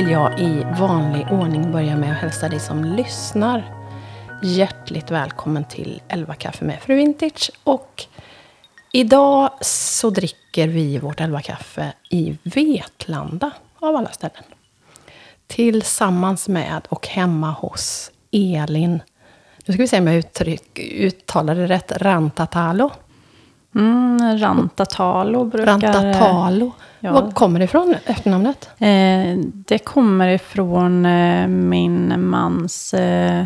vill jag i vanlig ordning börja med att hälsa dig som lyssnar hjärtligt välkommen till 11 kaffe med Fru Vintage. Och idag så dricker vi vårt 11 kaffe i Vetlanda, av alla ställen. Tillsammans med och hemma hos Elin, nu ska vi se om jag uttryck, uttalar det rätt, Rantatalo. Mm, Rantatalo brukar... Rantatalo. Ja. Var kommer det ifrån, efternamnet? Eh, det kommer ifrån eh, min mans eh,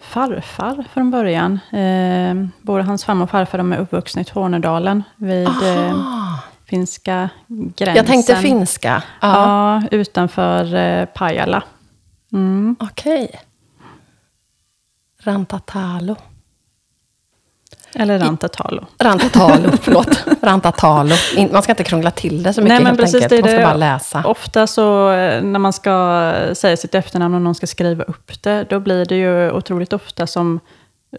farfar från början. Eh, både hans farmor och farfar de är uppvuxna i Tornedalen vid eh, finska gränsen. Jag tänkte finska. Ja, utanför eh, Pajala. Mm. Okej. Okay. Rantatalo. Eller rantatalo. Rantatalo, förlåt. Rantatalo. Man ska inte krångla till det så mycket Nej, men precis, enkelt. Man ska det bara läsa. Ofta så eh, när man ska säga sitt efternamn och någon ska skriva upp det, då blir det ju otroligt ofta som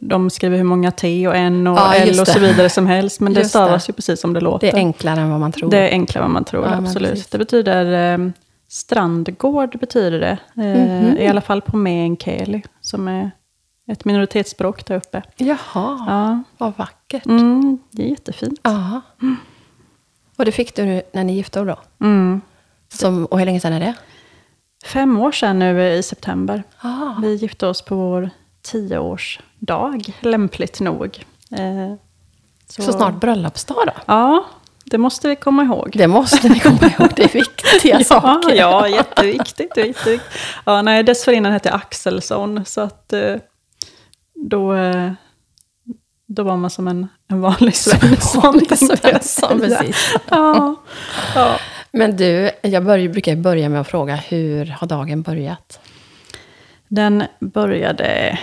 de skriver hur många T och N och ja, L och så vidare som helst. Men det stavas det. ju precis som det låter. Det är enklare än vad man tror. Det är enklare än vad man tror, ja, absolut. Det betyder eh, strandgård, betyder det. Eh, mm -hmm. I alla fall på meänkieli, som är ett minoritetsspråk där uppe. Jaha, ja. vad vackert. Mm, det är jättefint. Ja. Mm. Och det fick du när ni gifte er då? Mm. Som, och hur länge sedan är det? Fem år sedan nu i september. Ah. Vi gifte oss på vår tioårsdag, lämpligt nog. Eh, så. så snart bröllopsdag då? Ja, det måste vi komma ihåg. Det måste ni komma ihåg, det är viktiga ja, saker. Ja, jätteviktigt. jätteviktigt. Ja, nej, dessförinnan hette jag Axelsson, så att eh, då, eh, då var man som en, en vanlig Svensson. Svensson, precis. Ja. ja. Men du, jag börjar, brukar börja med att fråga, hur har dagen börjat? Den började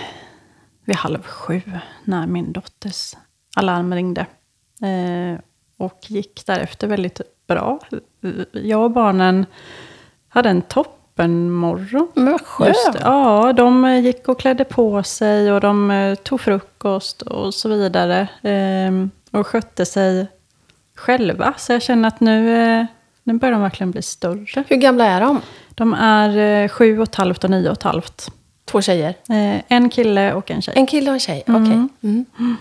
vid halv sju, när min dotters alarm ringde. Eh, och gick därefter väldigt bra. Jag och barnen hade en topp toppenmorgon. Men vad skönt. Ja, de eh, gick och klädde på sig och de eh, tog frukost och så vidare. Ehm, och skötte sig själva. Så jag känner att nu, eh, nu börjar de verkligen bli större. Hur gamla är de? De är sju och ett halvt och nio och ett halvt. Två tjejer? En kille och en tjej. En kille och en tjej, okej. Okay. Mm. Mm.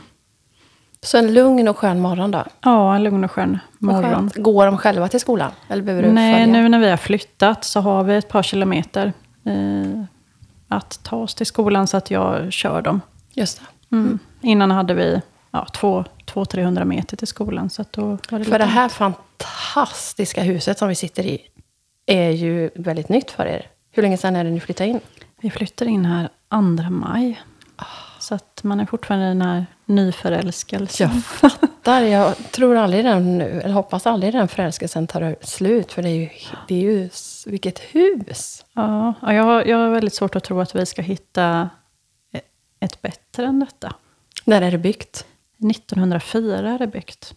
Så en lugn och skön morgon då? Ja, en lugn och skön morgon. Och Går de själva till skolan? Eller behöver du Nej, följa? nu när vi har flyttat så har vi ett par kilometer eh, att ta oss till skolan så att jag kör dem. Just det. Mm. Innan hade vi ja, 200-300 meter till skolan. Så då var det För det här fantastiska huset som vi sitter i är ju väldigt nytt för er. Hur länge sedan är det ni flyttade in? Vi flyttade in här 2 maj. Så att man är fortfarande i den här nyförälskelsen. Jag fattar. Jag tror aldrig den, eller hoppas aldrig den förälskelsen tar slut. För det är ju, det är ju vilket hus. Ja, jag, jag har väldigt svårt att tro att vi ska hitta ett bättre än detta. När är det byggt? 1904 är det byggt.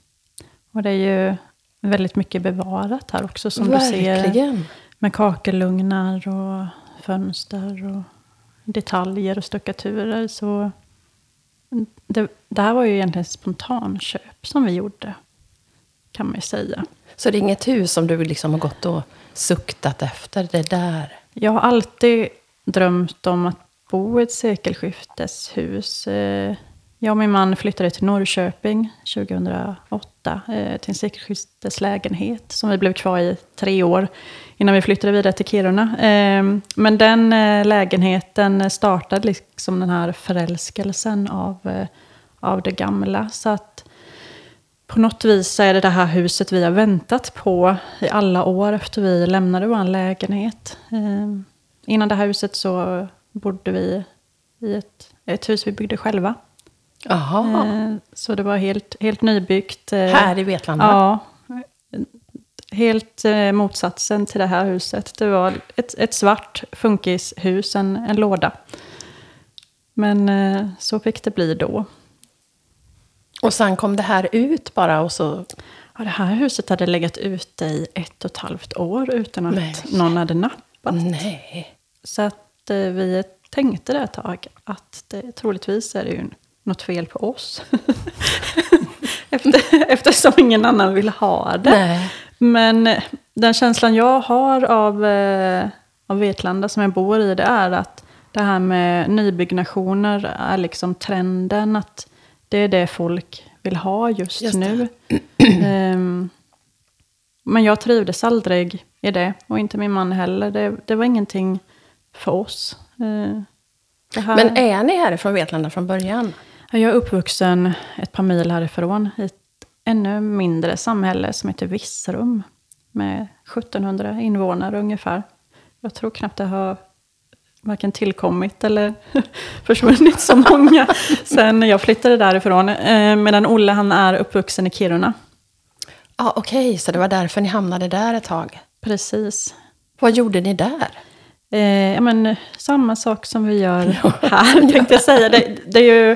Och det är ju väldigt mycket bevarat här också. Som Verkligen. du ser. Med kakelugnar och fönster och detaljer och stuckaturer. Så det, det här var ju egentligen spontanköp som vi gjorde, kan man ju säga. Så det är inget hus som du liksom har gått och suktat efter? Det där? Jag har alltid drömt om att bo i ett sekelskifteshus. Eh, jag och min man flyttade till Norrköping 2008 eh, till en sekelskifteslägenhet som vi blev kvar i tre år innan vi flyttade vidare till Kiruna. Eh, men den eh, lägenheten startade liksom den här förälskelsen av, eh, av det gamla. Så att på något vis är det det här huset vi har väntat på i alla år efter vi lämnade vår lägenhet. Ehm, innan det här huset så bodde vi i ett, ett hus vi byggde själva. Aha. Eh, så det var helt, helt nybyggt. Här i Vetlanda? Ja, helt eh, motsatsen till det här huset. Det var ett, ett svart funkishus, en, en låda. Men eh, så fick det bli då. Och sen kom det här ut bara och så... Ja, det här huset hade legat ute i ett och ett halvt år utan att Nej. någon hade nappat. Nej. Så att eh, vi tänkte det ett tag att det, troligtvis är det ju något fel på oss. Efter, eftersom ingen annan vill ha det. Nej. Men den känslan jag har av, eh, av Vetlanda som jag bor i, det är att det här med nybyggnationer är liksom trenden. Att det är det folk vill ha just, Just nu. Ehm, men jag trivdes aldrig i det. Och inte min man heller. Det, det var ingenting för oss. Eh, här, Men är ni härifrån Vetlanda från början? Jag är uppvuxen ett par mil härifrån. I ett ännu mindre samhälle som heter Vissrum. Med 1700 invånare ungefär. Jag tror knappt det har varken tillkommit eller försvunnit så många sen jag flyttade därifrån. Eh, medan Olle han är uppvuxen i Kiruna. Ja, okej, så det var därför ni hamnade där ett tag. Precis. Vad gjorde ni där? Eh, ja, men, samma sak som vi gör här, tänkte jag säga. Det, det är ju,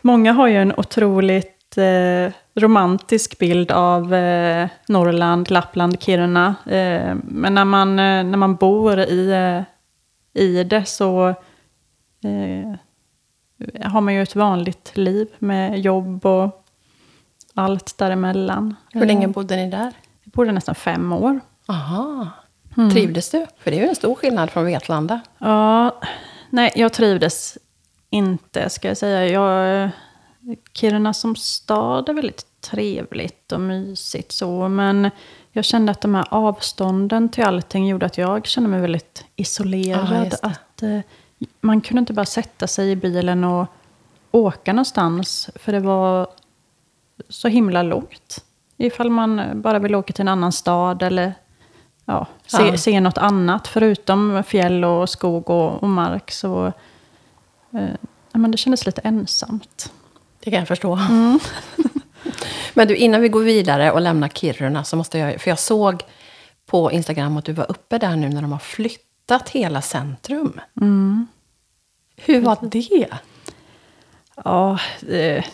många har ju en otroligt eh, romantisk bild av eh, Norrland, Lappland, Kiruna. Eh, men när man, eh, när man bor i, eh, i det så eh, har man ju ett vanligt liv med jobb och allt däremellan. Hur länge bodde ni där? Jag bodde nästan fem år. Aha. Trivdes du? För det är ju en stor skillnad från Vetlanda. Ja, nej, jag trivdes inte, ska jag säga. Jag, Kiruna som stad är väldigt trevligt och mysigt så, men jag kände att de här avstånden till allting gjorde att jag kände mig väldigt isolerad. det. att eh, Man kunde inte bara sätta sig i bilen och åka någonstans, för det var så himla långt. Ifall man bara vill åka till en annan stad eller ja, se, Ja. se något annat förutom fjäll och skog och, och mark. Så eh, men det kändes lite ensamt. Det kan jag förstå. Men du, innan vi går vidare och lämnar Kiruna så måste jag... För jag såg på Instagram att du var uppe där nu när de har flyttat hela centrum. Hur var det? Ja, det,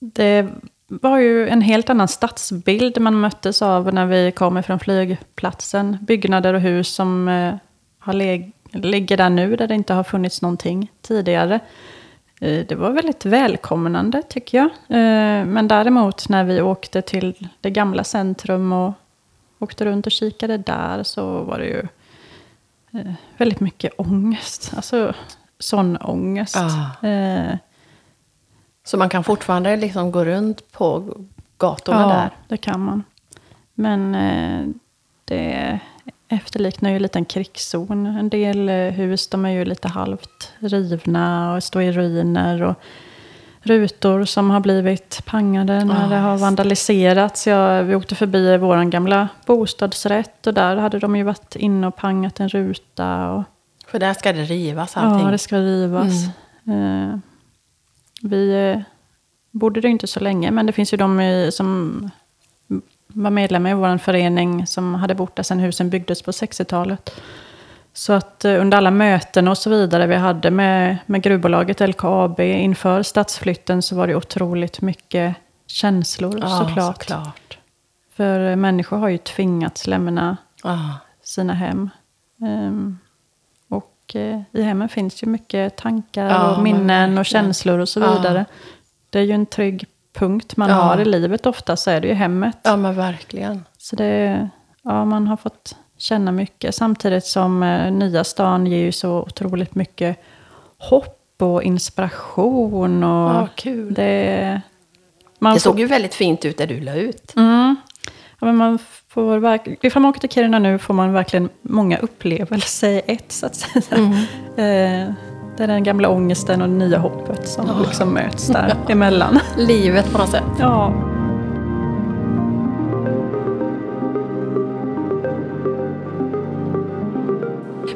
det var ju en helt annan stadsbild man möttes av när vi kommer från flygplatsen. Byggnader och hus som eh, har leg- ligger där nu, där det inte har funnits någonting tidigare. Eh, Det var väldigt välkomnande tycker jag. Eh, Men däremot när vi åkte till det gamla centrum och åkte runt och kikade där så var det ju eh, väldigt mycket ångest. Alltså sån ångest. Ah. Eh, Så man kan fortfarande liksom gå runt på gatorna ja, där? det kan man. Men eh, det efterliknar ju lite en krigszon. En del eh, hus de är ju lite halvt rivna och står i ruiner. Och rutor som har blivit pangade när Ja, det har vandaliserats. Ja, vi åkte förbi vår gamla bostadsrätt och där hade de ju varit inne och pangat en ruta. Och, För där ska det rivas allting? Ja, det ska rivas. Eh, vi eh, bodde det inte så länge, men det finns ju de i, som var medlemmar i vår förening som hade bott där sedan husen byggdes på 60-talet. Så att eh, under alla möten och så vidare vi hade med, med gruvbolaget LKAB inför stadsflytten så var det otroligt mycket känslor Ja, såklart. såklart. För eh, människor har ju tvingats lämna Ah. sina hem. Ehm, och eh, i hemmen finns ju mycket tankar Ja, och minnen och känslor och så vidare. Det är ju en trygg punkt man Ja. har i livet ofta, så är det ju hemmet. Ja, men verkligen. Så det, ja, man har fått känna mycket. Samtidigt som eh, nya stan ger ju så otroligt mycket hopp och inspiration. Och Ja, kul. Det, man Det får- såg ju väldigt fint ut där du la ut. Mm. Ja, men man får Ifall man åker till Kiruna nu får man verkligen många upplevelser i ett, så att säga. Eh, det är den gamla ångesten och det nya hoppet som liksom möts där emellan. Livet på något sätt. Ja.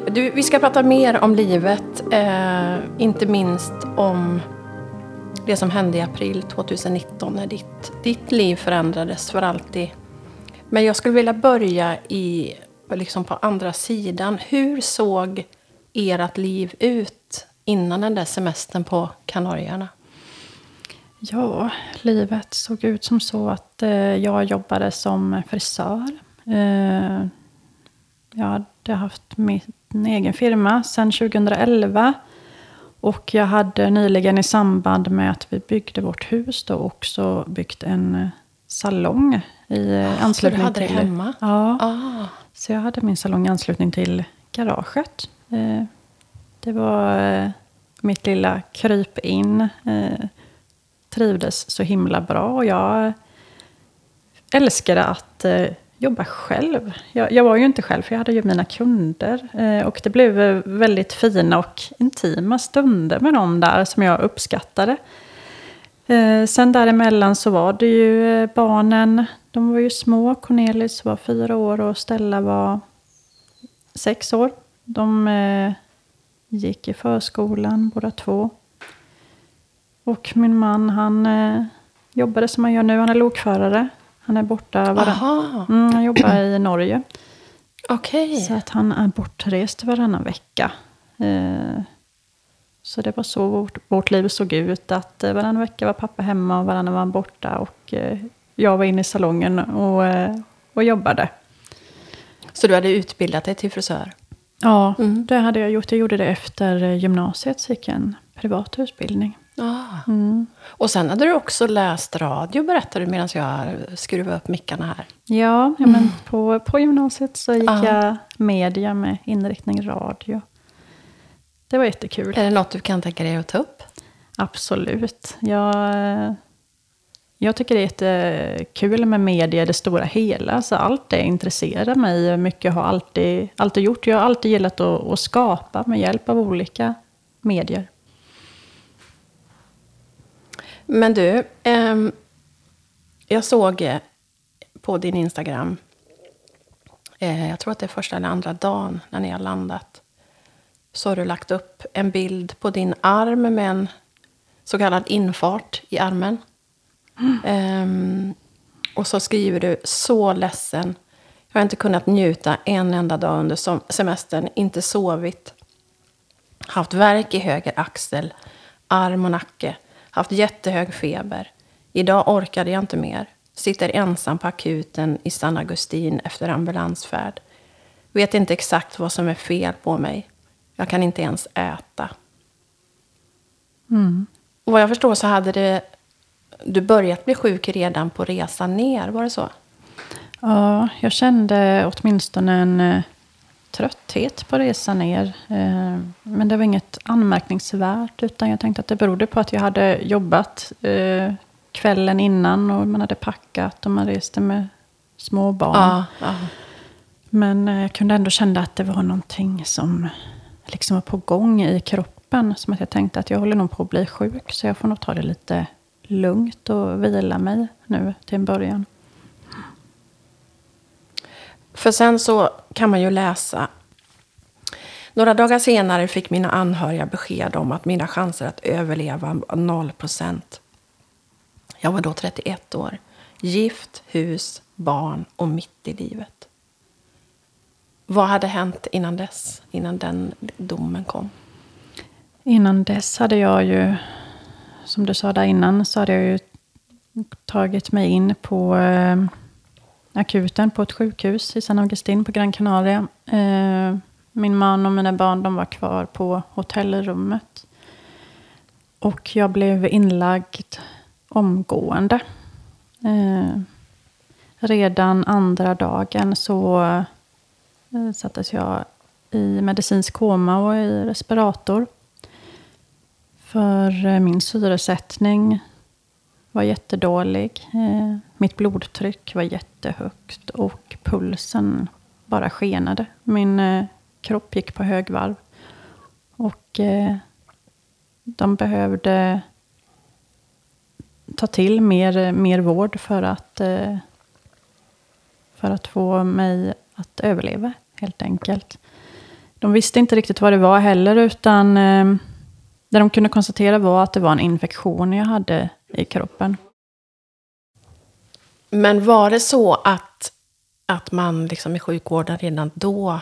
Du, vi ska prata mer om livet, eh, inte minst om det som hände i april 2019 när ditt, ditt liv förändrades för alltid. Men jag skulle vilja börja i, liksom på andra sidan. Hur såg ert liv ut innan den där semestern på Kanarieöarna? ja, livet såg ut som så att eh, jag jobbade som frisör. Eh, jag hade haft min egen firma sedan 2011. Och jag hade nyligen i samband med att vi byggde vårt hus då också byggt en eh, salong i eh, så anslutning du hade det till... hemma? Ja, Ah, så jag hade min salong i anslutning till garaget. Eh, det var eh, mitt lilla kryp in. Eh, trivdes så himla bra och jag älskade att eh, jobba själv. Jag, jag, var ju inte själv, för jag hade ju mina kunder. Eh, och det blev eh, väldigt fina och intima stunder med dem där som jag uppskattade. Eh, sen däremellan så var det ju eh, barnen. De var ju små. Cornelis var fyra år och Stella var sex år. De eh, gick i förskolan båda två. Och min man han eh, jobbade som han gör nu. Han är lokförare. Han är borta. Varann... Mm, han jobbar i Norge. Okej. Okay. Så att han är bortrest varannan vecka. Eh, så det var så vårt, vårt liv såg ut. Att eh, varannan vecka var pappa hemma och varannan var han borta. Och eh, jag var inne i salongen och, eh, och jobbade. Så du hade utbildat dig till frisör? Ja, mm. det hade jag gjort. Jag gjorde det efter gymnasiet, så gick jag en privat utbildning. Ah. Mm. Och sen hade du också läst radio, berättade du, medan jag skruvade upp mickarna här. Ja, ja men mm. på, på gymnasiet så gick ah. jag media med inriktning radio. Det var jättekul. Är det något du kan tänka dig att ta upp? Absolut. Jag, jag tycker det är jättekul med media i det stora hela. Så allt det intresserar mig mycket. har alltid, alltid gjort. Jag har alltid gillat att, att skapa med hjälp av olika medier. Men du, eh, jag såg eh, på din Instagram, eh, jag tror att det är första eller andra dagen när ni har landat, så har du lagt upp en bild på din arm med en så kallad infart i armen. Eh, och så skriver du, så ledsen. Jag har inte kunnat njuta en enda dag under semestern, inte sovit. Haft värk i höger axel, arm och nacke haft jättehög feber. Idag orkade jag inte mer. Sitter ensam på akuten i San Agustin efter ambulansfärd. Vet inte exakt vad som är fel på mig. Jag kan inte ens äta. Mm. Och vad jag förstår så hade det, du börjat bli sjuk redan på resan ner, var det så? Ja, jag kände åtminstone en eh, trötthet på resan ner. Eh, men det var inget anmärkningsvärt, utan jag tänkte att det berodde på att jag hade jobbat eh, kvällen innan och man hade packat och man reste med små barn. Ja, ja. Men jag kunde ändå känna att det var någonting som liksom var på gång i kroppen. Som att jag tänkte att jag håller nog på att bli sjuk, så jag får nog ta det lite lugnt och vila mig nu till en början. För sen så kan man ju läsa. Några dagar senare fick mina anhöriga besked om att mina chanser att överleva var 0 procent. Jag var då 31 år. Gift, hus, barn och mitt i livet. Vad hade hänt innan dess? Innan den domen kom? Innan dess hade jag ju, som du sa där innan, så hade jag ju tagit mig in på eh, akuten på ett sjukhus i San Augustin på Gran Canaria. Eh, min man och mina barn de var kvar på hotellrummet. Och jag blev inlagd omgående. Eh, redan andra dagen så eh, sattes jag i medicinsk koma och i respirator. För eh, min syresättning var jättedålig. Eh, mitt blodtryck var jättehögt och pulsen bara skenade. Min eh, kropp gick på högvarv. Och de behövde ta till mer, mer vård för att, för att få mig att överleva, helt enkelt. De visste inte riktigt vad det var heller, utan det de kunde konstatera var att det var en infektion jag hade i kroppen. Men var det så att, att man liksom i sjukvården redan då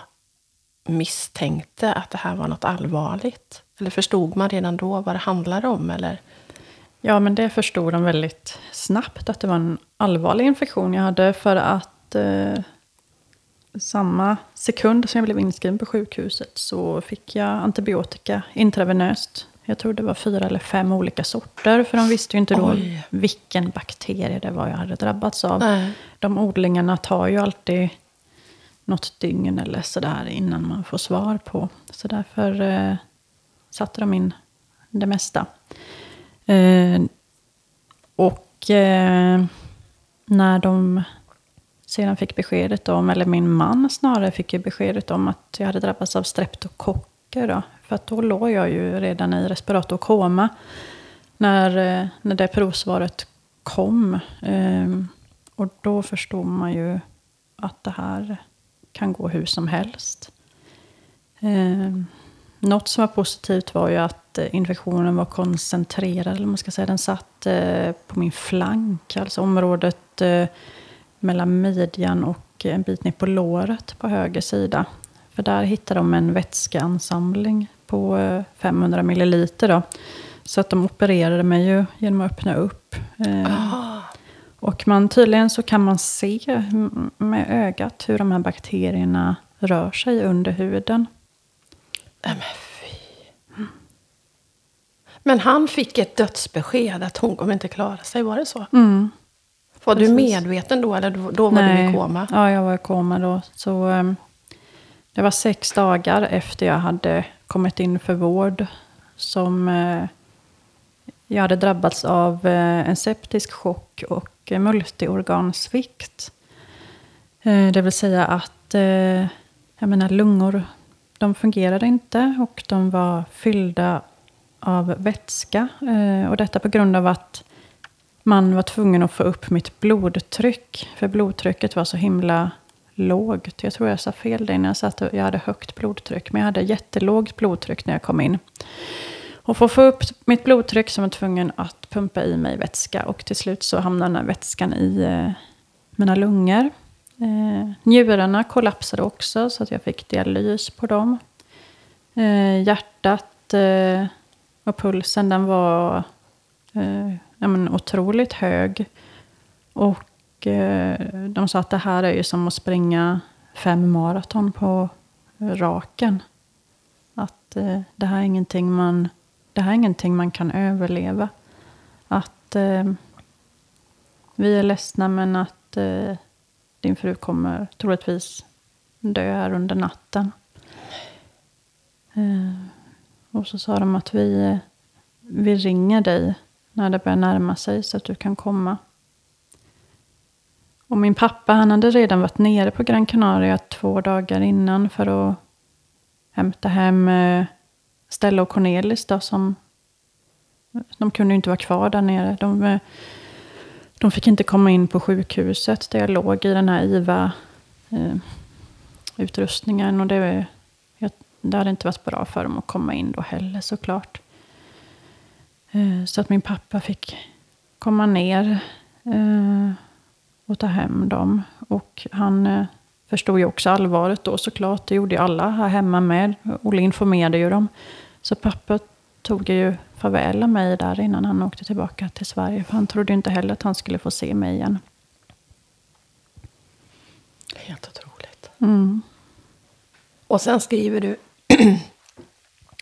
misstänkte att det här var något allvarligt? Eller förstod man redan då vad det handlade om? Eller? Ja, men det förstod de väldigt snabbt, att det var en allvarlig infektion jag hade. För att eh, samma sekund som jag blev inskriven på sjukhuset så fick jag antibiotika intravenöst jag tror det var fyra eller fem olika sorter. För de visste ju inte då Oj. vilken bakterie det var jag hade drabbats av. Nej. De odlingarna tar ju alltid något dygn eller sådär innan man får svar på. Så därför eh, satte de in det mesta. Eh, och eh, när de sedan fick beskedet om, eller min man snarare fick ju beskedet om att jag hade drabbats av streptokocker. Då, för att då låg jag ju redan i respiratorkoma när, eh, när det provsvaret kom. Ehm, och då förstod man ju att det här kan gå hur som helst. Ehm, något som var positivt var ju att eh, infektionen var koncentrerad, eller man ska säga. Den satt eh, på min flank, alltså området mellan midjan och en bit ner på låret på höger sida. För där hittade de en vätskeansamling på 500 milliliter. Då. Så att de opererade mig ju genom att öppna upp. Ah. Och man, tydligen så kan man se med ögat hur de här bakterierna rör sig under huden. Nej men fy. Men han fick ett dödsbesked att hon kommer inte klara sig, var det så? Mm. Var Precis. du medveten då, eller då var du i koma? Ja, jag var i koma då. Så, um, det var sex dagar efter jag hade kommit in för vård som eh, jag hade drabbats av eh, en septisk chock och uh, multiorgansvikt. Det vill säga att uh, jag menar, lungor de fungerade inte och de var fyllda av vätska. Och detta på grund av att man var tvungen att få upp mitt blodtryck. För blodtrycket var så himla lågt. Jag tror jag sa fel där när jag sa att jag hade högt blodtryck. Men jag hade jättelågt blodtryck när jag kom in. Och för att få upp mitt blodtryck så var jag tvungen att pumpa i mig vätska. Och till slut så hamnade den här vätskan i eh, mina lungor. Eh, njurarna kollapsade också så att jag fick dialys på dem. Eh, hjärtat eh, och pulsen den var eh, ja, men otroligt hög. Och och eh, de sa att det här är ju som att springa fem maraton på eh, raken. Att eh, det, här är ingenting man, det här är ingenting man kan överleva. Att vi är ledsna men att din fru kommer troligtvis dö här under natten. Och så sa de att vi, vi ringer dig när det börjar närma sig så att du kan komma. Och min pappa han hade redan varit nere på Gran Canaria två dagar innan för att hämta hem eh, Stella och Cornelis då som de kunde ju inte vara kvar där nere. De, eh, de fick inte komma in på sjukhuset där jag låg i den här IVA-utrustningen. Eh, och det, det hade inte varit bra för dem att komma in då heller såklart. Eh, så att min pappa fick komma ner eh, och ta hem dem. Och han eh, förstod ju också allvaret då såklart. Det gjorde ju alla här hemma med. Olle informerade ju dem. Så pappa tog ju farväl av mig där innan han åkte tillbaka till Sverige. För han trodde ju inte heller att han skulle få se mig igen. Helt otroligt. Mm. Och sen skriver du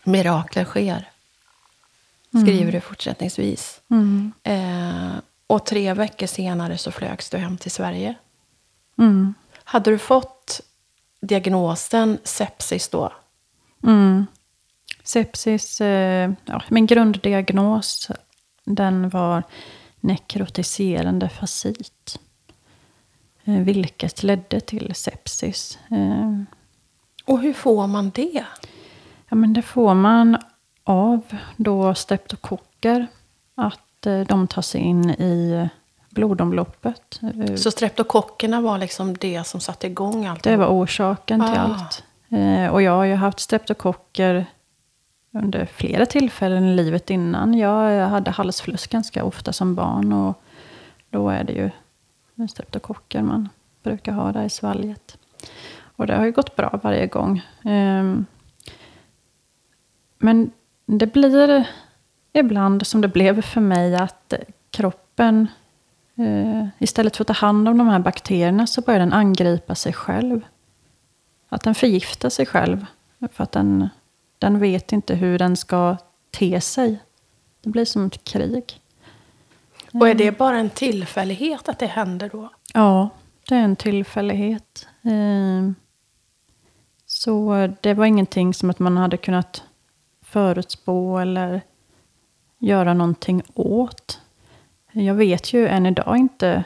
Mirakler sker. Skriver du fortsättningsvis. Mm. Eh, och tre veckor senare så flögs du hem till Sverige. Mm. Hade du fått diagnosen sepsis då? Mm. Sepsis, eh, ja, min grunddiagnos, den var nekrotiserande facit. Eh, vilket ledde till sepsis. Eh, Och hur får man det? ja, men det får man av då streptokocker. Att de tar sig in i blodomloppet. Så streptokockerna var liksom det som satte igång allt? Det var orsaken till Ah. allt. Eh, och jag har ju haft streptokocker under flera tillfällen i livet innan. Jag hade halsfluss ganska ofta som barn. Och då är det ju streptokocker man brukar ha där i svalget. Och det har ju gått bra varje gång. Ehm, men det blir ibland som det blev för mig att kroppen eh, istället för att ta hand om de här bakterierna så börjar den angripa sig själv. Att den förgiftar sig själv. För att den, den vet inte hur den ska te sig. Det blir som ett krig. Och är det bara en tillfällighet att det händer då? Ja, det är en tillfällighet. Eh, Så det var ingenting som att man hade kunnat förutspå eller göra någonting åt. Jag vet ju än idag inte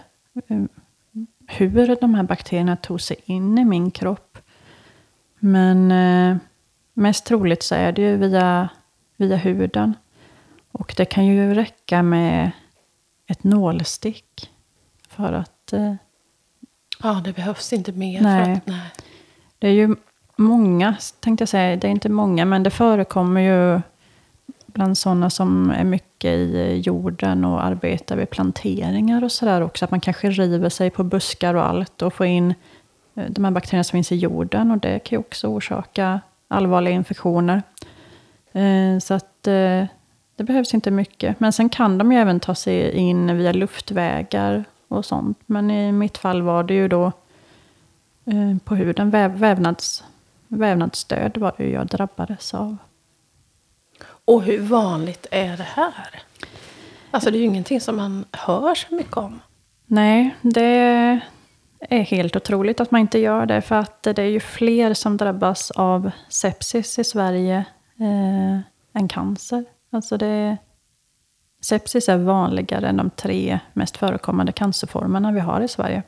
eh, hur de här bakterierna tog sig in i min kropp. Men eh, mest troligt så är det ju via, via huden. Och det kan ju räcka med ett nålstick för att... Eh, ja, det behövs inte mer. Nej. För att, nej. Det är ju många, tänkte jag säga, det är inte många, men det förekommer ju bland sådana som är mycket i jorden och arbetar vid planteringar och sådär också. Att man kanske river sig på buskar och allt och får in eh, de här bakterierna som finns i jorden. Och det kan ju också orsaka allvarliga infektioner. Eh, så att eh, det behövs inte mycket. Men sen kan de ju även ta sig in via luftvägar och sånt. Men i mitt fall var det ju då på huden, väv, vävnads, vävnadsdöd var det jag drabbades av. Och hur vanligt är det här? Alltså det är ju ingenting som man hör så mycket om. Nej, det är helt otroligt att man inte gör det. För att det är ju fler som drabbas av sepsis i Sverige eh, än cancer. Alltså det, sepsis är vanligare än de tre mest förekommande cancerformerna vi har i Sverige.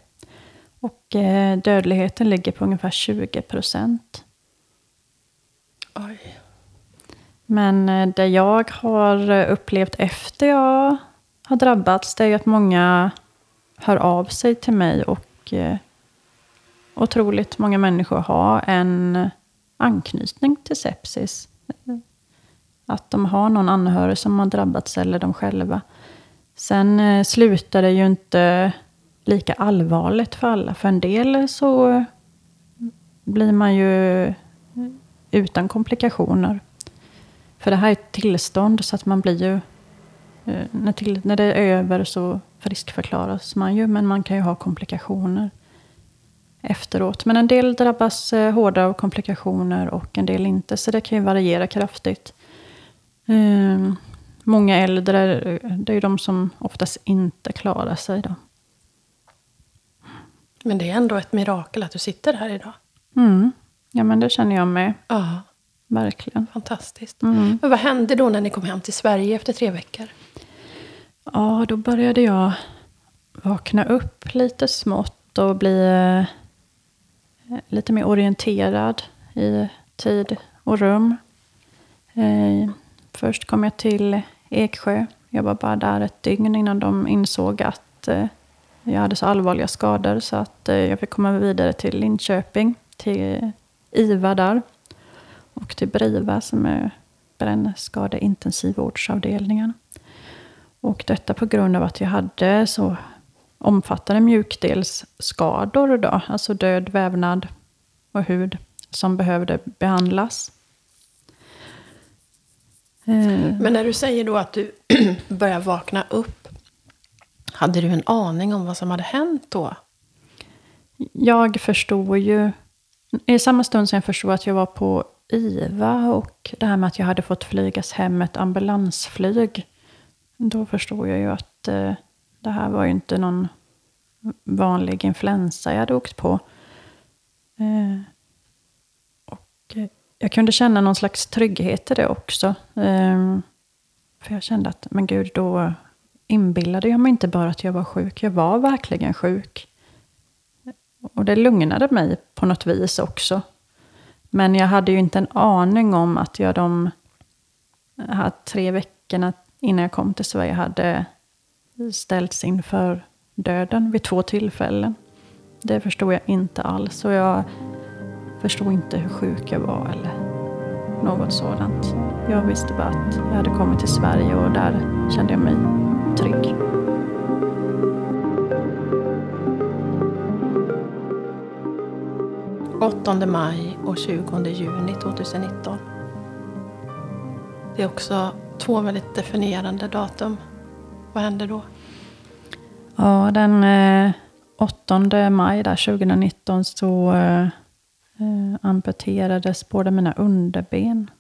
Och eh, dödligheten ligger på ungefär 20 procent. Oj. Men eh, det jag har eh, upplevt efter jag har drabbats, det är ju att många hör av sig till mig och eh, otroligt många människor har en anknytning till sepsis. Att de har någon anhörig som har drabbats eller de själva. Sen slutar det ju inte lika allvarligt för alla. För en del så blir man ju utan komplikationer. För det här är ett tillstånd så att man blir ju... Eh, när, till, när det är över så friskförklaras man ju. Men man kan ju ha komplikationer efteråt. Men en del drabbas eh, hårdare av komplikationer och en del inte. Så det kan ju variera kraftigt. Um, många äldre, det är ju de som oftast inte klarar sig. Då. Men det är ändå ett mirakel att du sitter här idag. Mm. Ja, men det känner jag med. Ja. Verkligen. Fantastiskt. Mm. Men vad hände då när ni kom hem till Sverige efter tre veckor? Ja, då började jag vakna upp lite smått och bli eh, lite mer orienterad i tid och rum. Eh, först kom jag till Eksjö. Jag var bara där ett dygn innan de insåg att eh, jag hade så allvarliga skador så att jag fick komma vidare till Linköping, till IVA där och till BRIVA som är brännskadeintensivvårdsavdelningen. Och detta på grund av att jag hade så omfattande mjukdelsskador då, alltså död vävnad och hud som behövde behandlas. Eh. Men när du säger då att du börjar vakna upp, hade du en aning om vad som hade hänt då? Jag förstod ju, i samma stund som jag förstod att jag var på IVA och det här med att jag hade fått flygas hem ett ambulansflyg. Då förstod jag ju att eh, det här var ju inte någon vanlig influensa jag hade åkt på. Eh, och eh, jag kunde känna någon slags trygghet i det också. Eh, för jag kände att, men gud, då inbillade jag mig inte bara att jag var sjuk. Jag var verkligen sjuk. Och det lugnade mig på något vis också. Men jag hade ju inte en aning om att jag de eh, här tre veckorna innan jag kom till Sverige hade ställts inför döden vid två tillfällen. Det förstod jag inte alls. Och jag förstod inte hur sjuk jag var eller något sådant. Jag visste bara att jag hade kommit till Sverige och där kände jag mig trygg. 8 maj och 20 juni 2019. Det är också två väldigt definierande datum. Vad hände då? Ja, den eh, 8 maj där, 2019 så eh, amputerades båda mina underben.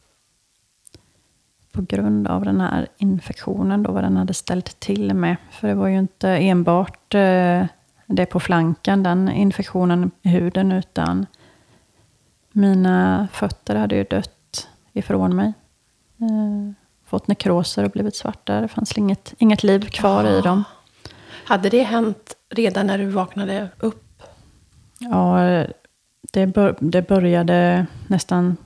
På grund av den här infektionen då, vad den hade ställt till med. För det var ju inte enbart eh, det på flanken, den infektionen i huden, utan mina fötter hade ju dött ifrån mig. Eh, fått nekroser och blivit svarta. Det fanns inget, inget liv kvar i dem. Hade det hänt redan när du vaknade upp? Ja, det, bör, det började nästan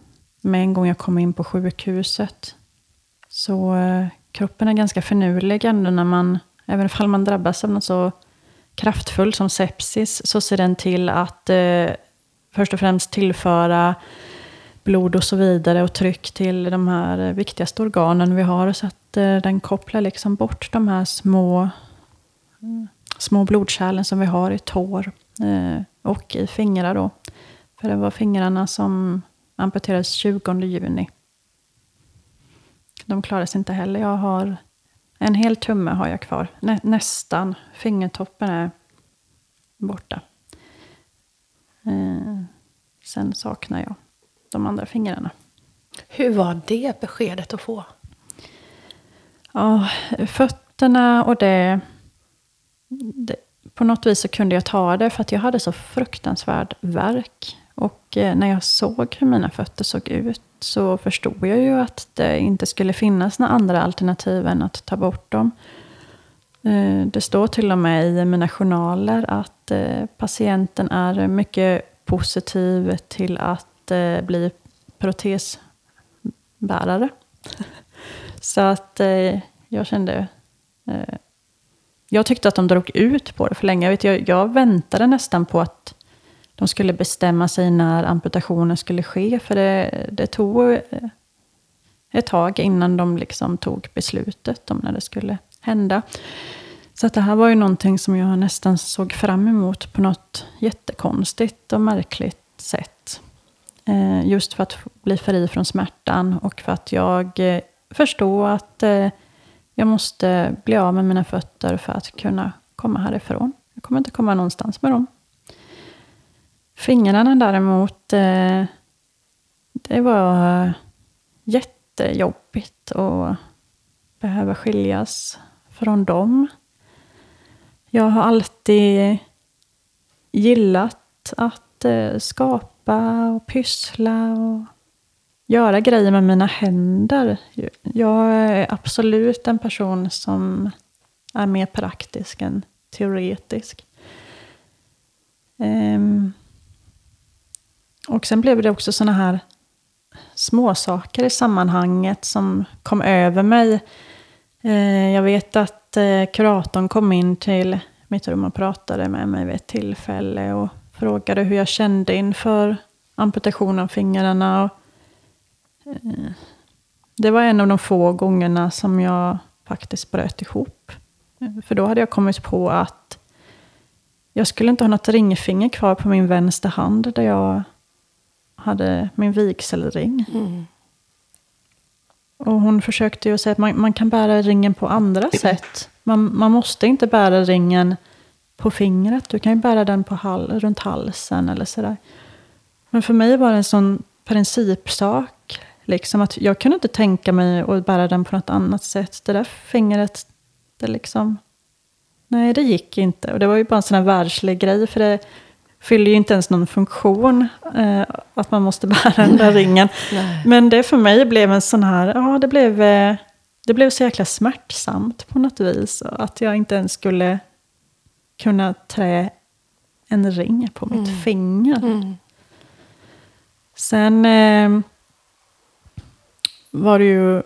med en gång jag kom in på sjukhuset. Så eh, kroppen är ganska finurlig ändå när man, även om man drabbas av något så kraftfullt som sepsis, så ser den till att eh, först och främst tillföra blod och så vidare och tryck till de här viktigaste organen vi har. Så att eh, den kopplar liksom bort de här små, små blodkärlen som vi har i tår eh, och i fingrar. Då. För det var fingrarna som amputerades 20 juni. De klarades inte heller. Jag har en hel tumme har jag kvar. Nä, nästan. Fingertoppen är borta. Eh, sen saknar jag de andra fingrarna. Hur var det beskedet att få? Ja, fötterna och det, det, På något vis så kunde jag ta det för att jag hade så fruktansvärd värk. Och eh, när jag såg hur mina fötter såg ut så förstod jag ju att det inte skulle finnas några andra alternativ än att ta bort dem. Eh, det står till och med i mina journaler att eh, patienten är mycket positiv till att eh, bli protesbärare. Så att jag kände... Jag tyckte att de drog ut på det för länge. Jag, vet, jag, jag väntade nästan på att de skulle bestämma sig när amputationen skulle ske. För det, det tog ett tag innan de liksom tog beslutet om när det skulle hända. Så att det här var ju någonting som jag nästan såg fram emot på något jättekonstigt och märkligt sätt. Eh, just för att bli fri från smärtan och för att jag eh, att eh, jag måste bli av med mina fötter för att kunna komma härifrån. Jag kommer inte komma någonstans med dem. Fingrarna däremot, eh, det var jättejobbigt att behöva skiljas från dem. Jag har alltid gillat att eh, skapa och pyssla och göra grejer med mina händer. Jag är absolut en person som är mer praktisk än teoretisk. Um, och sen blev det också såna här småsaker i sammanhanget som kom över mig. Eh, jag vet att eh, kuratorn kom in till mitt rum och pratade med mig vid ett tillfälle och frågade hur jag kände inför amputationen av fingrarna. Och, eh, det var en av de få gångerna som jag faktiskt bröt ihop. För då hade jag kommit på att jag skulle inte ha något ringfinger kvar på min vänster hand där jag hade min vigselring. Mm. Och hon försökte ju säga att man, man, kan bära ringen på andra sätt. Man, man måste inte bära ringen på fingret. Du kan ju bära den på hal runt halsen eller sådär. Men för mig var det en sån principsak. Liksom att jag kunde inte tänka mig att bära den på något annat sätt. Det där fingret, det liksom... Nej, det gick inte. Och det var ju bara en sån här världslig grej. För det, fyller ju inte ens någon funktion, eh, att man måste bära den där ringen. Nej. Men det för mig blev en sån här, ja det blev, eh, det blev så jäkla smärtsamt på något vis. Att jag inte ens skulle kunna trä en ring på mitt mm. finger. Mm. Sen eh, var det ju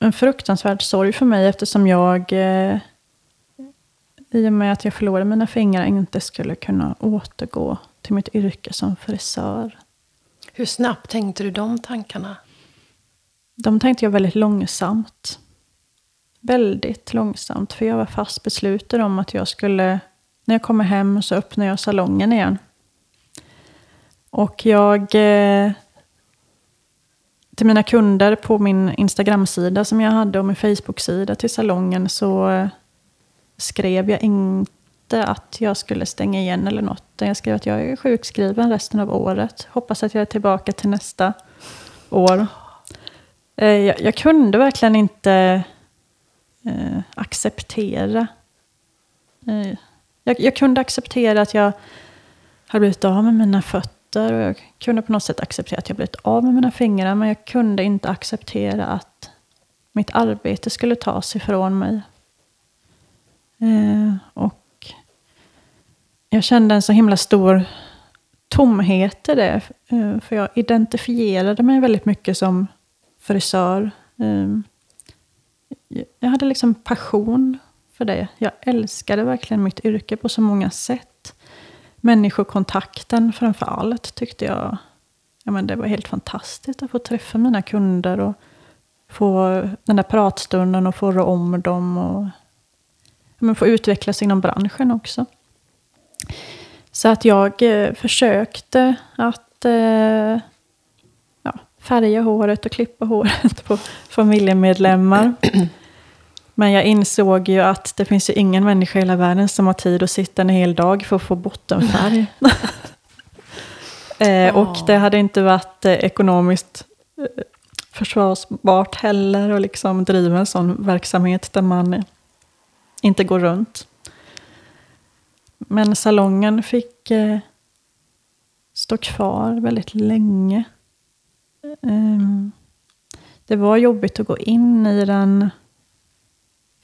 en fruktansvärd sorg för mig eftersom jag eh, i och med att jag förlorade mina fingrar inte skulle kunna återgå till mitt yrke som frisör. Hur snabbt tänkte du de tankarna? De tänkte jag väldigt långsamt. Väldigt långsamt, för jag var fast besluten om att jag skulle, när jag kommer hem så öppnar jag salongen igen. Och jag, eh, till mina kunder på min Instagram-sida som jag hade och min Facebook-sida till salongen så eh, skrev jag inte att jag skulle stänga igen eller något. Jag skrev att jag är sjukskriven resten av året. Hoppas att jag är tillbaka till nästa år. Eh, jag, jag kunde verkligen inte eh, acceptera. Eh, jag, jag, kunde acceptera att jag hade blivit av med mina fötter fötter. Och jag kunde på något sätt acceptera att jag blivit av med mina fingrar. Men jag kunde inte acceptera att mitt arbete skulle tas ifrån mig. Eh, och jag kände en så himla stor tomhet i det. Eh, för jag identifierade mig väldigt mycket som frisör. Eh, jag hade liksom passion för det. Jag älskade verkligen mitt yrke på så många sätt. Människokontakten framför allt tyckte jag ja, men det var helt fantastiskt att få träffa mina kunder och få den där pratstunden och få rå om dem och men få utvecklas inom branschen också. Så att jag eh, försökte att eh, ja, färga håret och klippa håret på familjemedlemmar. Men jag insåg ju att det finns ju ingen människa i hela världen som har tid att sitta en hel dag för att få bottenfärg. eh, och det hade inte varit eh, ekonomiskt eh, försvarsbart heller att liksom driva en sån verksamhet där man inte går runt. Men salongen fick eh, stå kvar väldigt länge. Um, det var jobbigt att gå in i den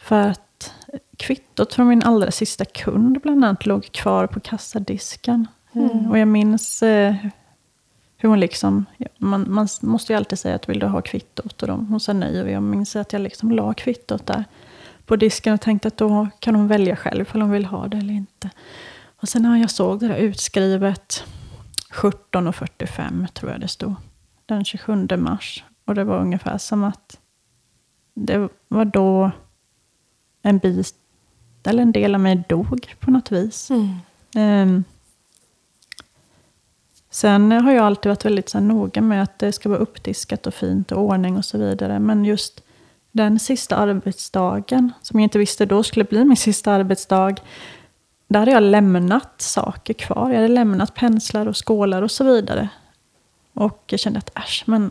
för att kvittot från min allra sista kund bland annat låg kvar på kassadisken. Mm. Uh, och jag minns uh, hur hon liksom, man, man, måste ju alltid säga att vill du ha kvittot? Och de, hon sa nej och jag minns att jag liksom la kvittot där på disken och tänkte att då kan hon välja själv om hon vill ha det eller inte. Och sen när jag såg det där utskrivet 17.45 tror jag det stod. Den 27 mars. Och det var ungefär som att det var då en bit, eller en del av mig dog på något vis. Mm. Um, sen har jag alltid varit väldigt så noga med att det ska vara uppdiskat och fint och ordning och så vidare. Men just den sista arbetsdagen, som jag inte visste då skulle bli min sista arbetsdag, där hade jag lämnat saker kvar. Jag hade lämnat penslar och skålar och så vidare. Och jag kände att äsch, men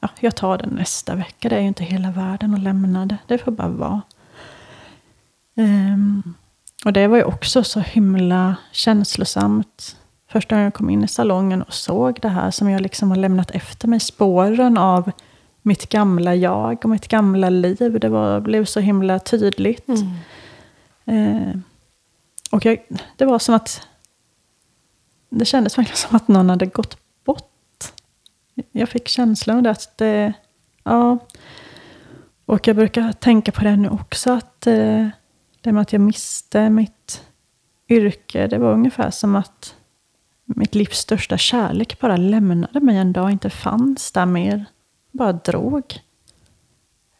ja, jag tar den nästa vecka. Det är ju inte hela världen att lämna det. Det får bara vara. Um, och det var ju också så himla känslosamt. Första gången jag kom in i salongen och såg det här som jag liksom har lämnat efter mig. Spåren av mitt gamla jag och mitt gamla liv. Det var, blev så himla tydligt. Mm. Eh, och jag, det var som att... Det kändes verkligen som att någon hade gått bort. Jag fick känslan av att det... Ja. Och jag brukar tänka på det nu också. Att eh, det med att jag miste mitt yrke, det var ungefär som att mitt livs största kärlek bara lämnade mig en dag, inte fanns där mer bara drog.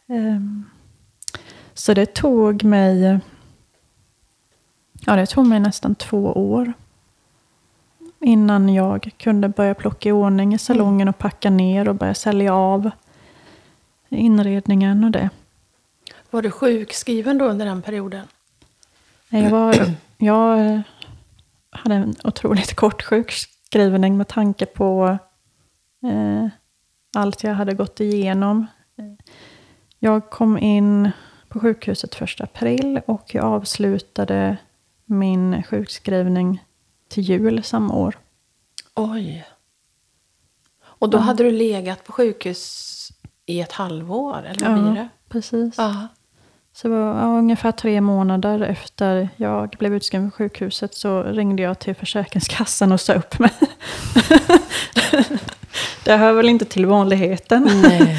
Um, så det tog mig Ja, det tog mig nästan två år innan jag kunde börja plocka i ordning i salongen och packa ner och börja sälja av inredningen och det. Var du sjukskriven då under den perioden? Jag, var, jag hade en otroligt kort sjukskrivning med tanke på eh, allt jag hade gått igenom. Jag kom in på sjukhuset första april och jag avslutade min sjukskrivning till jul samma år. Oj. Och då ja. hade du legat på sjukhus i ett halvår, eller vad blir det? precis. Ja. Så det var ja, ungefär tre månader efter jag blev utskriven på sjukhuset så ringde jag till Försäkringskassan och sa upp mig. det hör väl inte till vanligheten.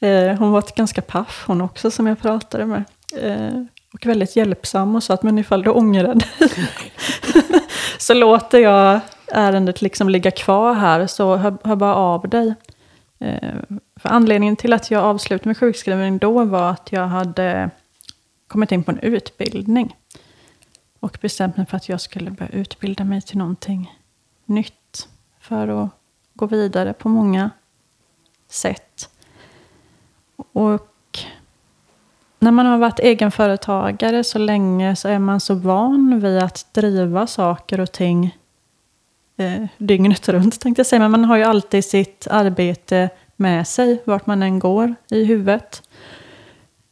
Eh, hon var ganska paff hon också som jag pratade med. Eh, och väldigt hjälpsam och sa att men ifall du ångrar dig så låter jag ärendet liksom ligga kvar här så hör, hör bara av dig. Eh, för anledningen till att jag avslutade med sjukskrivning då var att jag hade kommit in på en utbildning. Och bestämt mig för att jag skulle börja utbilda mig till någonting nytt. För att gå vidare på många sätt. Och när man har varit egenföretagare så länge så är man så van vid att driva saker och ting eh, dygnet runt tänkte jag säga. Men man har ju alltid sitt arbete med sig vart man än går i huvudet.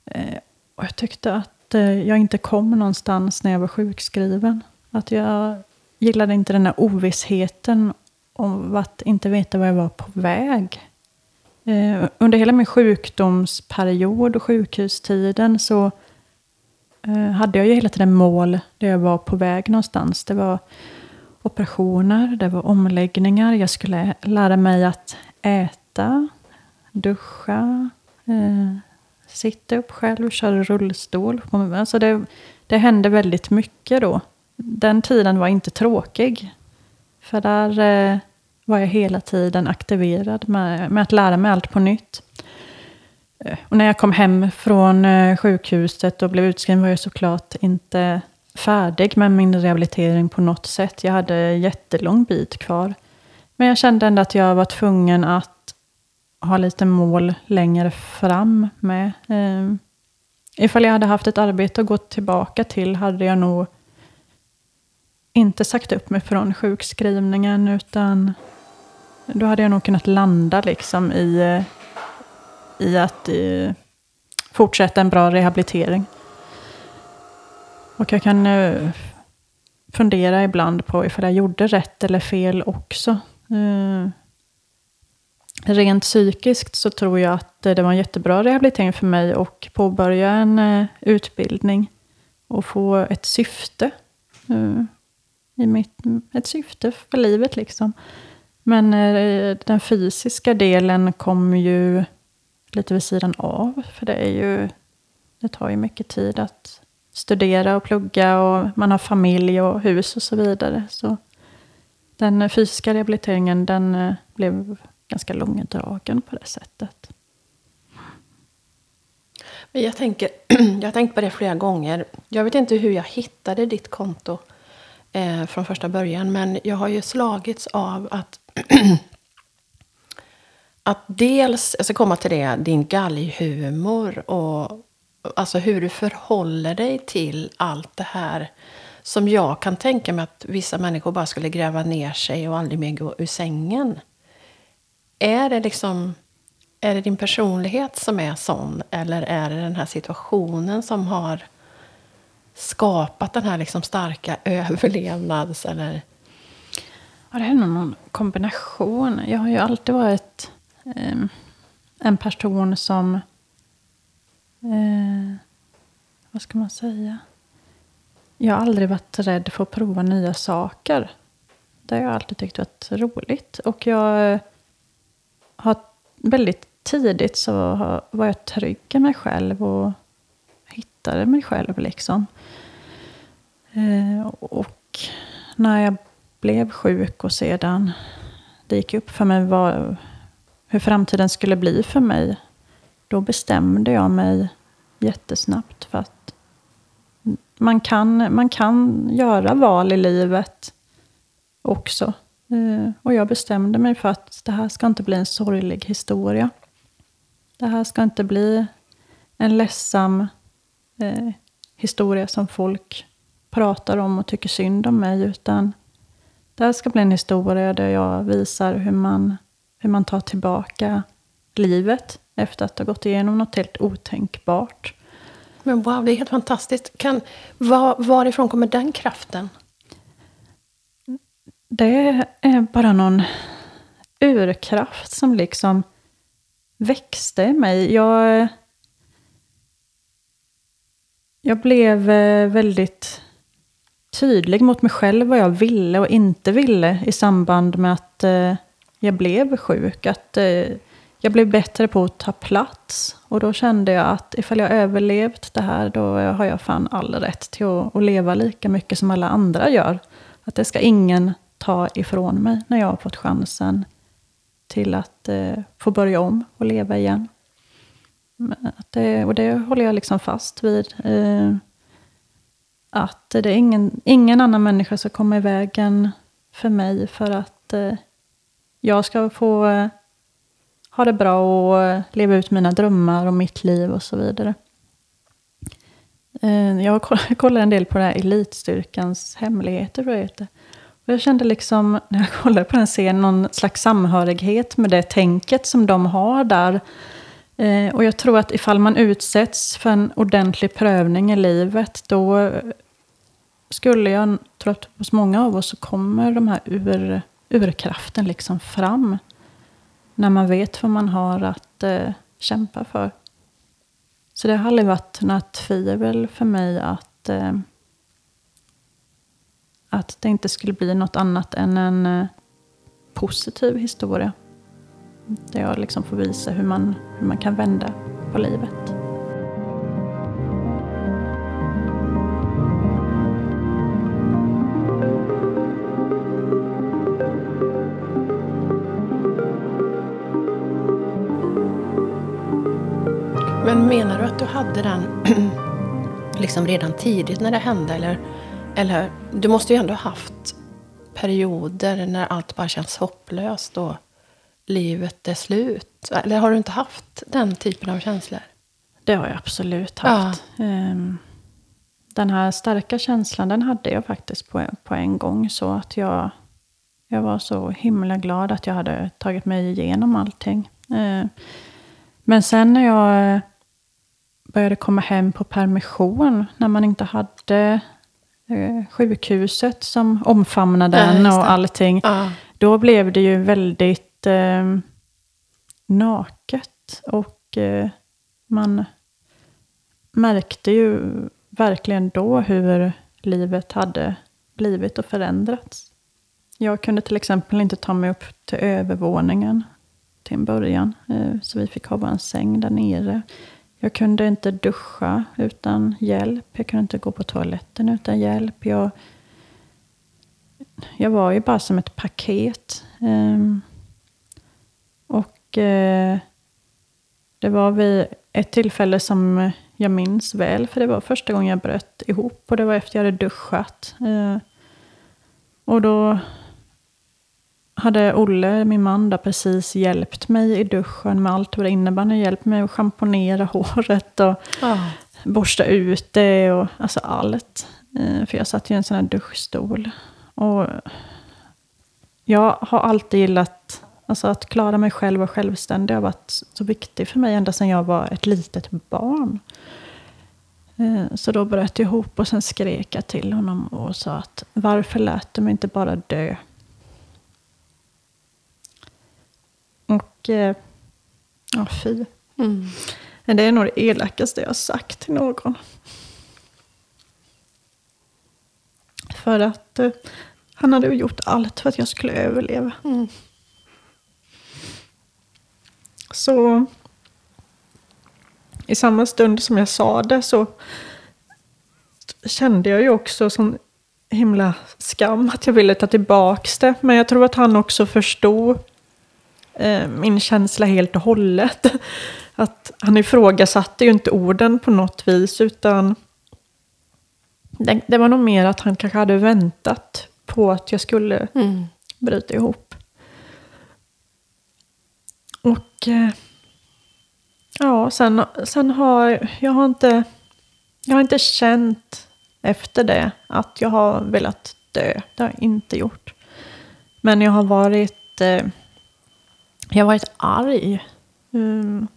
Eh, och jag tyckte att eh, jag inte kom någonstans när jag var sjukskriven. Att jag gillade inte den här ovissheten om att inte veta var jag var på väg. Eh, under hela min sjukdomsperiod och sjukhustiden så eh, hade jag ju hela tiden mål där jag var på väg någonstans. Det var operationer, det var omläggningar. Jag skulle lära mig att äta, duscha, eh, sitta upp själv, köra rullstol. Alltså det, det hände väldigt mycket då. Den tiden var inte tråkig. För där eh, var jag hela tiden aktiverad med, med att lära mig allt på nytt. Eh, och när jag kom hem från eh, sjukhuset och blev utskriven var jag såklart inte färdig med min rehabilitering på något sätt. Jag hade jättelång bit kvar. Men jag kände ändå att jag var tvungen att ha lite mål längre fram med. Eh, ifall jag hade haft ett arbete att gå tillbaka till hade jag nog inte sagt upp mig från sjukskrivningen utan då hade jag nog kunnat landa liksom i, eh, i att i, fortsätta en bra rehabilitering. Och jag kan uh, fundera ibland på ifall jag gjorde rätt eller fel också. Uh, rent psykiskt så tror jag att det var en jättebra rehabilitering för mig att påbörja en uh, utbildning och få ett syfte i mitt, ett syfte för livet liksom. Men eh, den fysiska delen kom ju lite vid sidan av. För det är ju, det tar ju mycket tid att studera och plugga och man har familj och hus och så vidare. Så den fysiska rehabiliteringen den eh, blev ganska långdragen på det sättet. Jag, tänker, jag har tänkt på det flera gånger. Jag vet inte hur jag hittade ditt konto eh, från första början. Men jag har ju slagits av att att dels, jag ska komma till det, din galghumor och alltså hur du förhåller dig till allt det här som jag kan tänka mig att vissa människor bara skulle gräva ner sig och aldrig mer gå ur sängen. Är det liksom är det din personlighet som är sån eller är det den här situationen som har skapat den här liksom starka överlevnads... Eller? Ja, det är nog någon kombination. Jag har ju alltid varit eh, en person som eh, vad ska man säga? Jag har aldrig varit rädd för att prova nya saker. Det har jag alltid tyckt varit roligt. Och jag har väldigt tidigt så var jag trygg i mig själv och hittade mig själv liksom. Eh, och när jag blev sjuk och sedan det gick upp för mig vad, hur framtiden skulle bli för mig då bestämde jag mig jättesnabbt för att man kan, man kan göra val i livet också. Eh, och jag bestämde mig för att det här ska inte bli en sorglig historia. Det här ska inte bli en ledsam eh, historia som folk pratar om och tycker synd om mig. Utan det här ska bli en historia där jag visar hur man, hur man tar tillbaka livet efter att ha gått igenom något helt otänkbart. Men wow, det är helt fantastiskt. Kan, var, varifrån kommer den kraften? Det är bara någon urkraft som liksom växte i mig. Jag, jag blev eh, väldigt tydlig mot mig själv vad jag ville och inte ville i samband med att eh, jag blev sjuk. Att eh, jag blev bättre på att ta plats. Och då kände jag att ifall jag överlevt det här, då har jag fan all rätt till att, att leva lika mycket som alla andra gör. Att det ska ingen ta ifrån mig när jag har fått chansen till att eh, få börja om och leva igen. Det, och det håller jag liksom fast vid. Eh, att det är ingen, ingen annan människa som kommer i vägen för mig för att eh, jag ska få eh, ha det bra och eh, leva ut mina drömmar och mitt liv och så vidare. Eh, jag kollar en del på det här Elitstyrkans hemligheter, tror jag heter. Och jag kände liksom, när jag kollade på den serien, någon slags samhörighet med det tänket som de har där. Eh, och jag tror att ifall man utsätts för en ordentlig prövning i livet, då skulle jag tro att hos många av oss så kommer de här ur, urkraften liksom fram. När man vet vad man har att eh, kämpa för. Så det har aldrig varit något tvivel för mig att, eh, att det inte skulle bli något annat än en eh, positiv historia. Där jag liksom får visa hur man, hur man kan vända på livet. Menar du att du hade den liksom redan tidigt när det hände? Eller, eller du måste ju ändå ha haft perioder när allt bara känns hopplöst och livet är slut. Eller har du inte haft den typen av känslor? Det har jag absolut haft. Ja. Ehm, den här starka känslan den hade jag faktiskt på, på en gång. Så att jag, jag var så himla glad att jag hade tagit mig igenom allting. Ehm, men sen när jag började komma hem på permission, när man inte hade eh, sjukhuset som omfamnade en och allting. Ja. Då blev det ju väldigt eh, naket. Och eh, man märkte ju verkligen då hur livet hade blivit och förändrats. Jag kunde till exempel inte ta mig upp till övervåningen till en början. Eh, så vi fick ha vår säng där nere. Jag kunde inte duscha utan hjälp. Jag kunde inte gå på toaletten utan hjälp. Jag, jag var ju bara som ett paket. Um, och uh, det var vid ett tillfälle som jag minns väl, för det var första gången jag bröt ihop och det var efter jag hade duschat. Uh, och då hade Olle, min man, där precis hjälpt mig i duschen med allt vad det innebär. Han hjälpt mig att schamponera håret och oh. borsta ut det och alltså allt. Eh, för jag satt ju i en sån här duschstol. Och jag har alltid gillat alltså att klara mig själv och självständig. Har varit så viktigt för mig ända sedan jag var ett litet barn. Eh, så då bröt jag ihop och sen skrek jag till honom och sa att varför lät du mig inte bara dö? Och eh, ja, fy. Mm. Men det är nog det elakaste jag har sagt till någon. För att eh, han hade gjort allt för att jag skulle överleva. Mm. Så i samma stund som jag sa det så kände jag ju också sån himla skam att jag ville ta tillbaks det. Men jag tror att han också förstod eh, min känsla helt och hållet. Att han ifrågasatte ju inte orden på något vis, utan det, det var nog mer att han kanske hade väntat på att jag skulle mm. bryta ihop. Och eh, ja, sen, sen har jag har inte, jag har inte känt efter det att jag har velat dö. Det har jag inte gjort. Men jag har varit eh, jag har varit arg. Mm.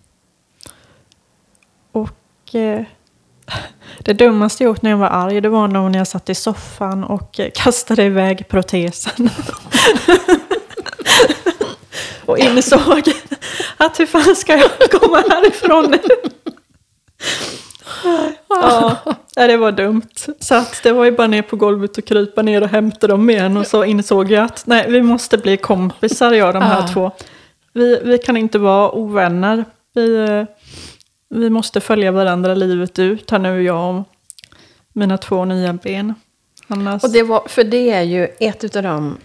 Och eh, det dummaste jag gjort när jag var arg, det var nog när jag satt i soffan och kastade iväg protesen. och insåg att hur fan ska jag komma härifrån nu? ja, det var dumt. Så att det var ju bara ner på golvet och krypa ner och hämta dem igen. Och så insåg jag att nej, vi måste bli kompisar jag de här ja. två. Vi, vi kan inte vara ovänner. Vi, eh, vi måste följa varandra livet ut, här nu jag och mina två nya ben. Annars... Och det var, för det är ju ett av de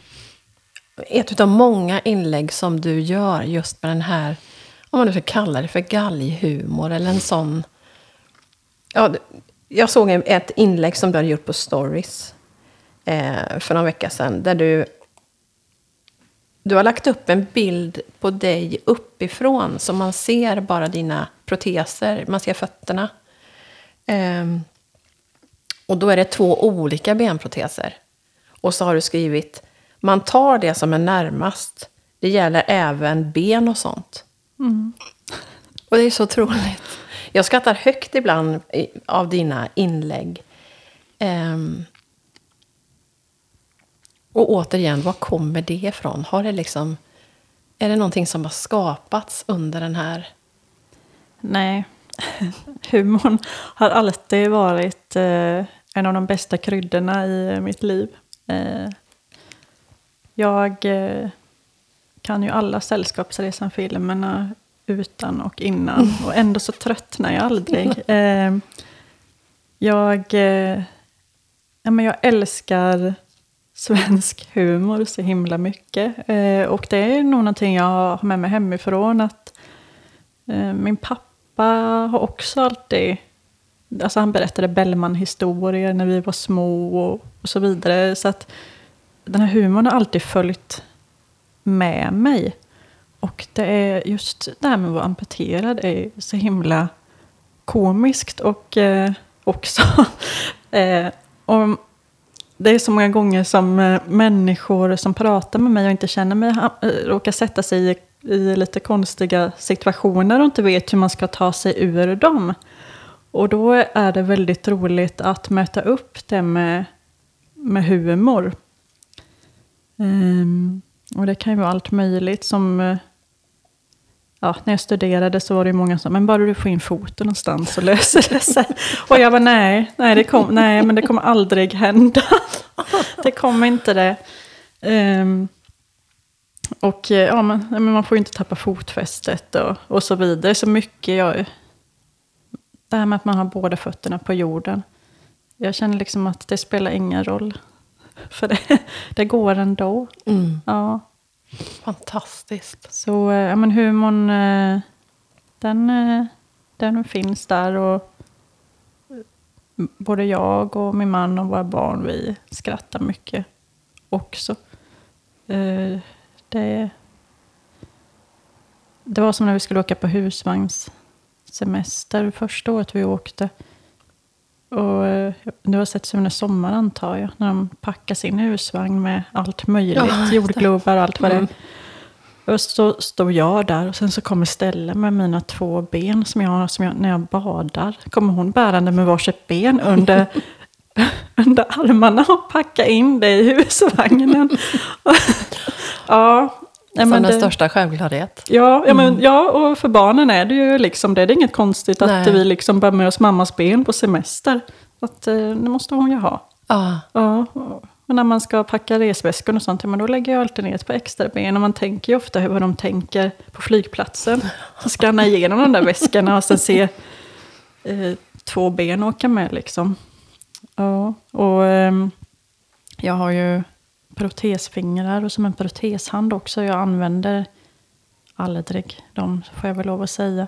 ett utav många inlägg som du gör just med den här, om man nu ska kalla det för galghumor eller en sån... Ja, jag såg ett inlägg som du hade gjort på Stories eh, för någon vecka sedan, där du du har lagt upp en bild på dig uppifrån, så man ser bara dina proteser, man ser fötterna. Um, och då är det två olika benproteser. Och så har du skrivit, man tar det som är närmast. Det gäller även ben och sånt. Mm. Och det är så otroligt. Jag skrattar högt ibland av dina inlägg. Um, Och återigen, var kommer det ifrån? Har det liksom, är det någonting som har skapats under den här... Nej, humorn har alltid varit eh, en av de bästa kryddorna i mitt liv. Eh, jag eh, kan ju alla Sällskapsresan-filmerna utan och innan. Och ändå så tröttnar jag aldrig. Eh, jag, eh, ja, men jag älskar svensk humor så himla mycket. Eh, och det är nog någonting jag har med mig hemifrån. Att, eh, min pappa har också alltid... Alltså han berättade Bellman-historier när vi var små och, och så vidare. Så att den här humorn har alltid följt med mig. Och det är just det här med att vara amputerad är så himla komiskt och eh, också. eh, och det är så många gånger som eh, människor som pratar med mig och inte känner mig eh, råkar sätta sig i, i lite konstiga situationer och inte vet hur man ska ta sig ur dem. Och då är det väldigt roligt att möta upp det med, med humor. Um, och det kan ju vara allt möjligt som... Eh, Ja, när jag studerade så var det ju många som men bara du får in foten någonstans så löser det sig. Och jag var nej, nej, det kom, nej, men det kommer aldrig hända. Det kommer inte det. Ehm, och eh, ja, nej, men man får ju inte tappa fotfästet och, och så vidare. Så mycket jag... Det här med att man har båda fötterna på jorden. Jag känner liksom att det spelar ingen roll. För det, det går ändå. Ja. Fantastiskt. Så eh, ja, men humorn, eh, den, eh, den finns där. Och både jag och min man och våra barn, vi skrattar mycket också. Det, det var som när vi skulle åka på husvagnssemester första året vi åkte. Och eh, du har sett Sune Sommar antar jag, när de packar sin husvagn med allt möjligt, Ja, det. jordglobar och allt vad det Mm. är. Och så står jag där och sen så kommer Stella med mina två ben som jag har när jag badar. Kommer hon bärande med varsitt ben under, under armarna och packa in det i husvagnen. ja, ja, Som men den det- största självklarhet. Ja, ja, men, ja, och för barnen är det ju liksom det. Det är inget konstigt att Nej. vi liksom bär med oss mammas ben på semester. Att, eh, det måste hon ju ha. Ja, Ja, och när man ska packa resväskor och sånt, men då lägger jag alltid ner ett par extra ben. Och man tänker ju ofta hur de tänker på flygplatsen. Så skanna igenom de där väskorna och sen se eh, två ben åka med liksom. Ja, och ehm, jag har ju protesfingrar och som en proteshand också. Jag använder aldrig dem, får jag väl lov att säga.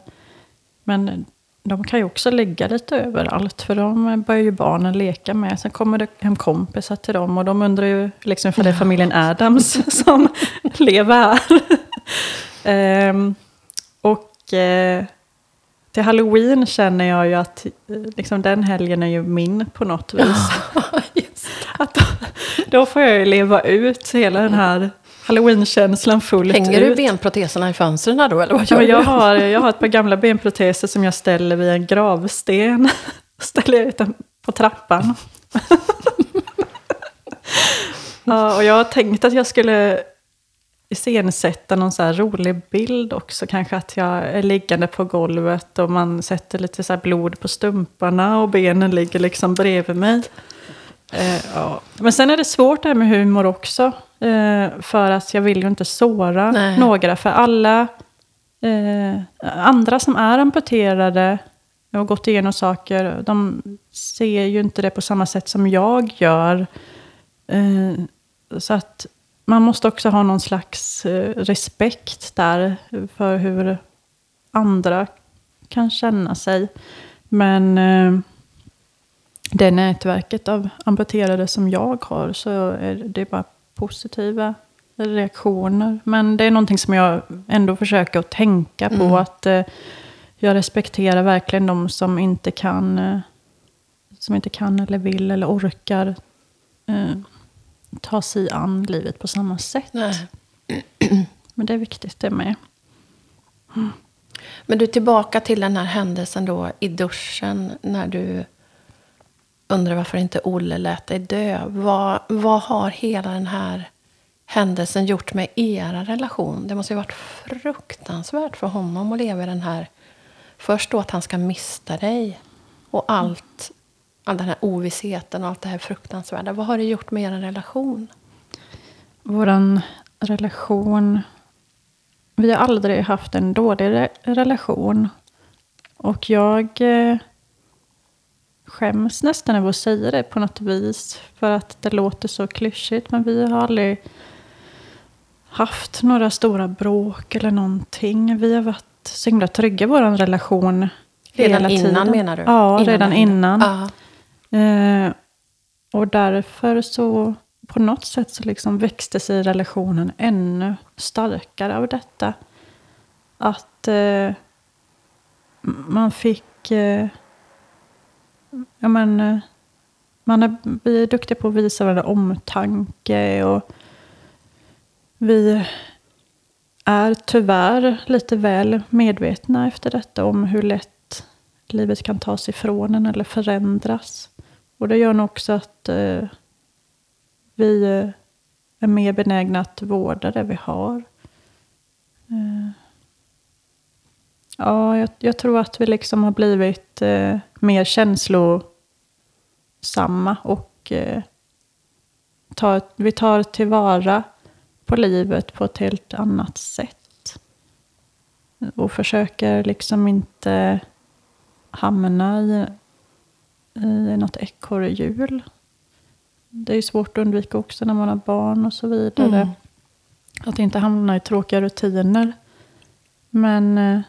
Men de kan ju också ligga lite överallt, för de börjar ju barnen leka med. Sen kommer det hem kompisar till dem och de undrar ju liksom för det är familjen Adams som lever här. Ehm, och eh, till halloween känner jag ju att eh, liksom, den helgen är ju min på något vis. då, får jag ju leva ut hela den här halloween-känslan fullt Hänger ut. du benproteserna i fönstren då, eller vad Ja, gör men jag, har, jag har ett par gamla benproteser som jag ställer vid en gravsten. ställer jag ut den på trappan. ja, och jag har tänkt att jag skulle iscensätta någon så rolig bild också. Kanske att jag är liggande på golvet och man sätter lite så blod på stumparna och benen ligger liksom bredvid mig. Eh, ja. Men sen är det svårt det här med humor också. Eh, för att jag vill ju inte såra Nej. några. För alla eh, andra som är amputerade och har gått igenom saker, de ser ju inte det på samma sätt som jag gör. Eh, så att man måste också ha någon slags eh, respekt där för hur andra kan känna sig. Men eh, det nätverket av amputerade som jag har så är det bara positiva reaktioner. Men det är någonting som jag ändå försöker att tänka på. Att eh, jag respekterar verkligen de som inte kan, eh, som inte kan eller vill eller orkar eh, ta sig an livet på samma sätt. Nej. Men det är viktigt det med. Men du, tillbaka till den här händelsen då i duschen när du undrar varför inte Olle lät dig dö. Vad, vad har hela den här händelsen gjort med era relation? Det måste ju varit fruktansvärt för honom att leva i den här... Först då att han ska mista dig och allt, all den här ovissheten och allt det här fruktansvärda. Vad har det gjort med er relation? Vår relation... Vi har aldrig haft en dålig re relation. Och jag eh, skäms nästan över att säga det på något vis. För att det låter så klyschigt. Men vi har aldrig haft några stora bråk eller någonting. Vi har varit så himla trygga i vår relation. Redan innan tiden. menar du? Ja, innan redan innan. Eh, och därför så på något sätt så liksom växte sig relationen ännu starkare av detta. Att eh, man fick... Eh, ja, men, eh, man är, vi är duktiga på att visa varandra omtanke. och Vi är tyvärr lite väl medvetna efter detta om hur lätt livet kan tas ifrån en eller förändras. Och det gör nog också att eh, vi eh, är mer benägna att vårda det vi har. Eh, ja, jag, jag, tror att vi liksom har blivit eh, mer känslosamma och eh, tar, vi tar tillvara på livet på ett helt annat sätt. Och försöker liksom inte hamna i, i något ekorrhjul. Det är svårt att undvika också när man har barn och så vidare. Mm. Att inte hamna i tråkiga rutiner. Men eh,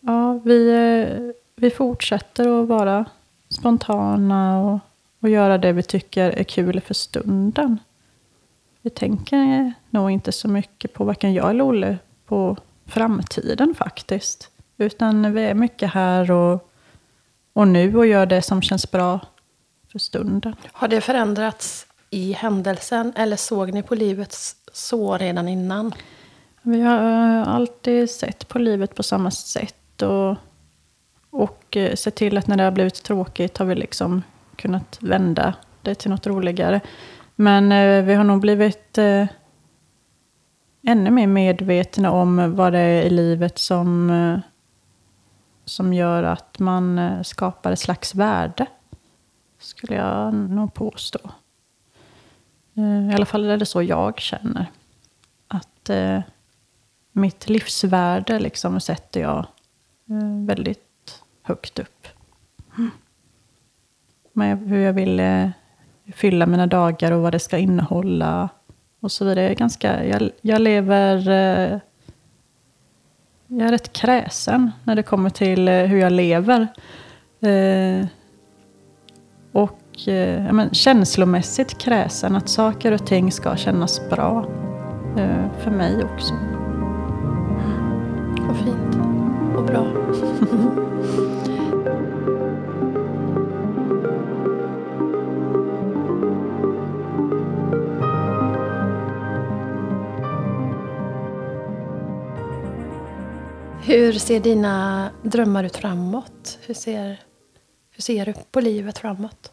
ja, vi, eh, vi fortsätter att vara spontana och, och göra det vi tycker är kul för stunden. Vi tänker nog inte så mycket på varken jag eller Olle på framtiden faktiskt. Utan vi är mycket här och, och nu och gör det som känns bra för stunden. Har det förändrats i händelsen eller såg ni på livet så redan innan? Vi har alltid sett på livet på samma sätt. Och, och eh, sett till att när det har blivit tråkigt har vi liksom kunnat vända det till något roligare. Men eh, vi har nog blivit eh, ännu mer medvetna om vad det är i livet som, eh, som gör att man eh, skapar ett slags värde. Skulle jag nog påstå. Eh, I alla fall är det så jag känner. Att mitt livsvärde liksom sätter jag väldigt högt upp. Mm. Med hur jag vill eh, fylla mina dagar och vad det ska innehålla. Och så vidare. Jag, är ganska, jag, jag lever... Eh, jag är rätt kräsen när det kommer till eh, hur jag lever. Eh, och eh, ja, men, känslomässigt kräsen. Att saker och ting ska kännas bra. Eh, för mig också. Vad fint. Och bra. Hur ser dina drömmar ut framåt? Hur ser hur ser du på livet framåt?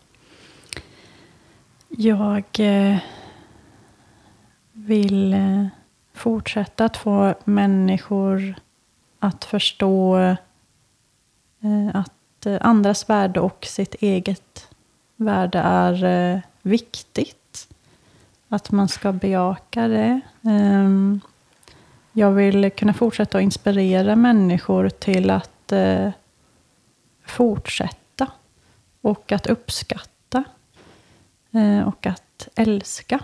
Jag eh, vill eh, fortsätta att få människor att förstå eh, att andras värde och sitt eget värde är viktigt. Att man ska bejaka det. Ehm, jag vill kunna fortsätta att inspirera människor till att eh, fortsätta och att uppskatta. Eh, och att älska.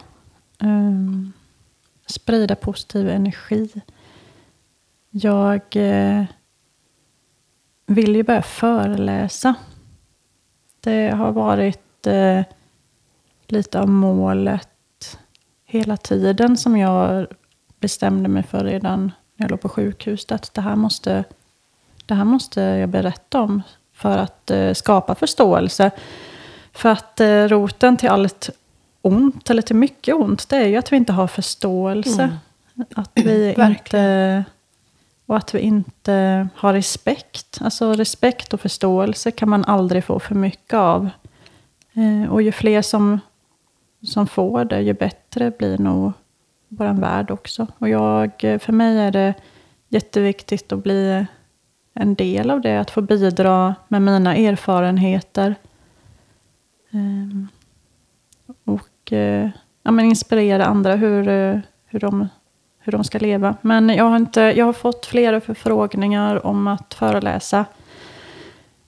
Eh, sprida positiv energi. Jag eh, vill ju börja föreläsa. Det har varit eh, lite av målet hela tiden som jag bestämde mig för redan när jag låg på sjukhus. Att det här måste, det här måste jag berätta om för att eh, skapa förståelse. För att eh, roten till allt ont, eller till mycket ont, det är ju att vi inte har förståelse. Mm. Att vi inte... Och att vi inte har respekt. Alltså respekt och förståelse kan man aldrig få för mycket av. Eh, och ju fler som, som får det, ju bättre blir nog vår värld också. Och jag, för mig är det jätteviktigt att bli en del av det, att få bidra med mina erfarenheter. Ehm, och eh, ja, men inspirera andra hur, hur, de, hur de ska leva. Men jag har, inte, jag har fått flera förfrågningar om att föreläsa.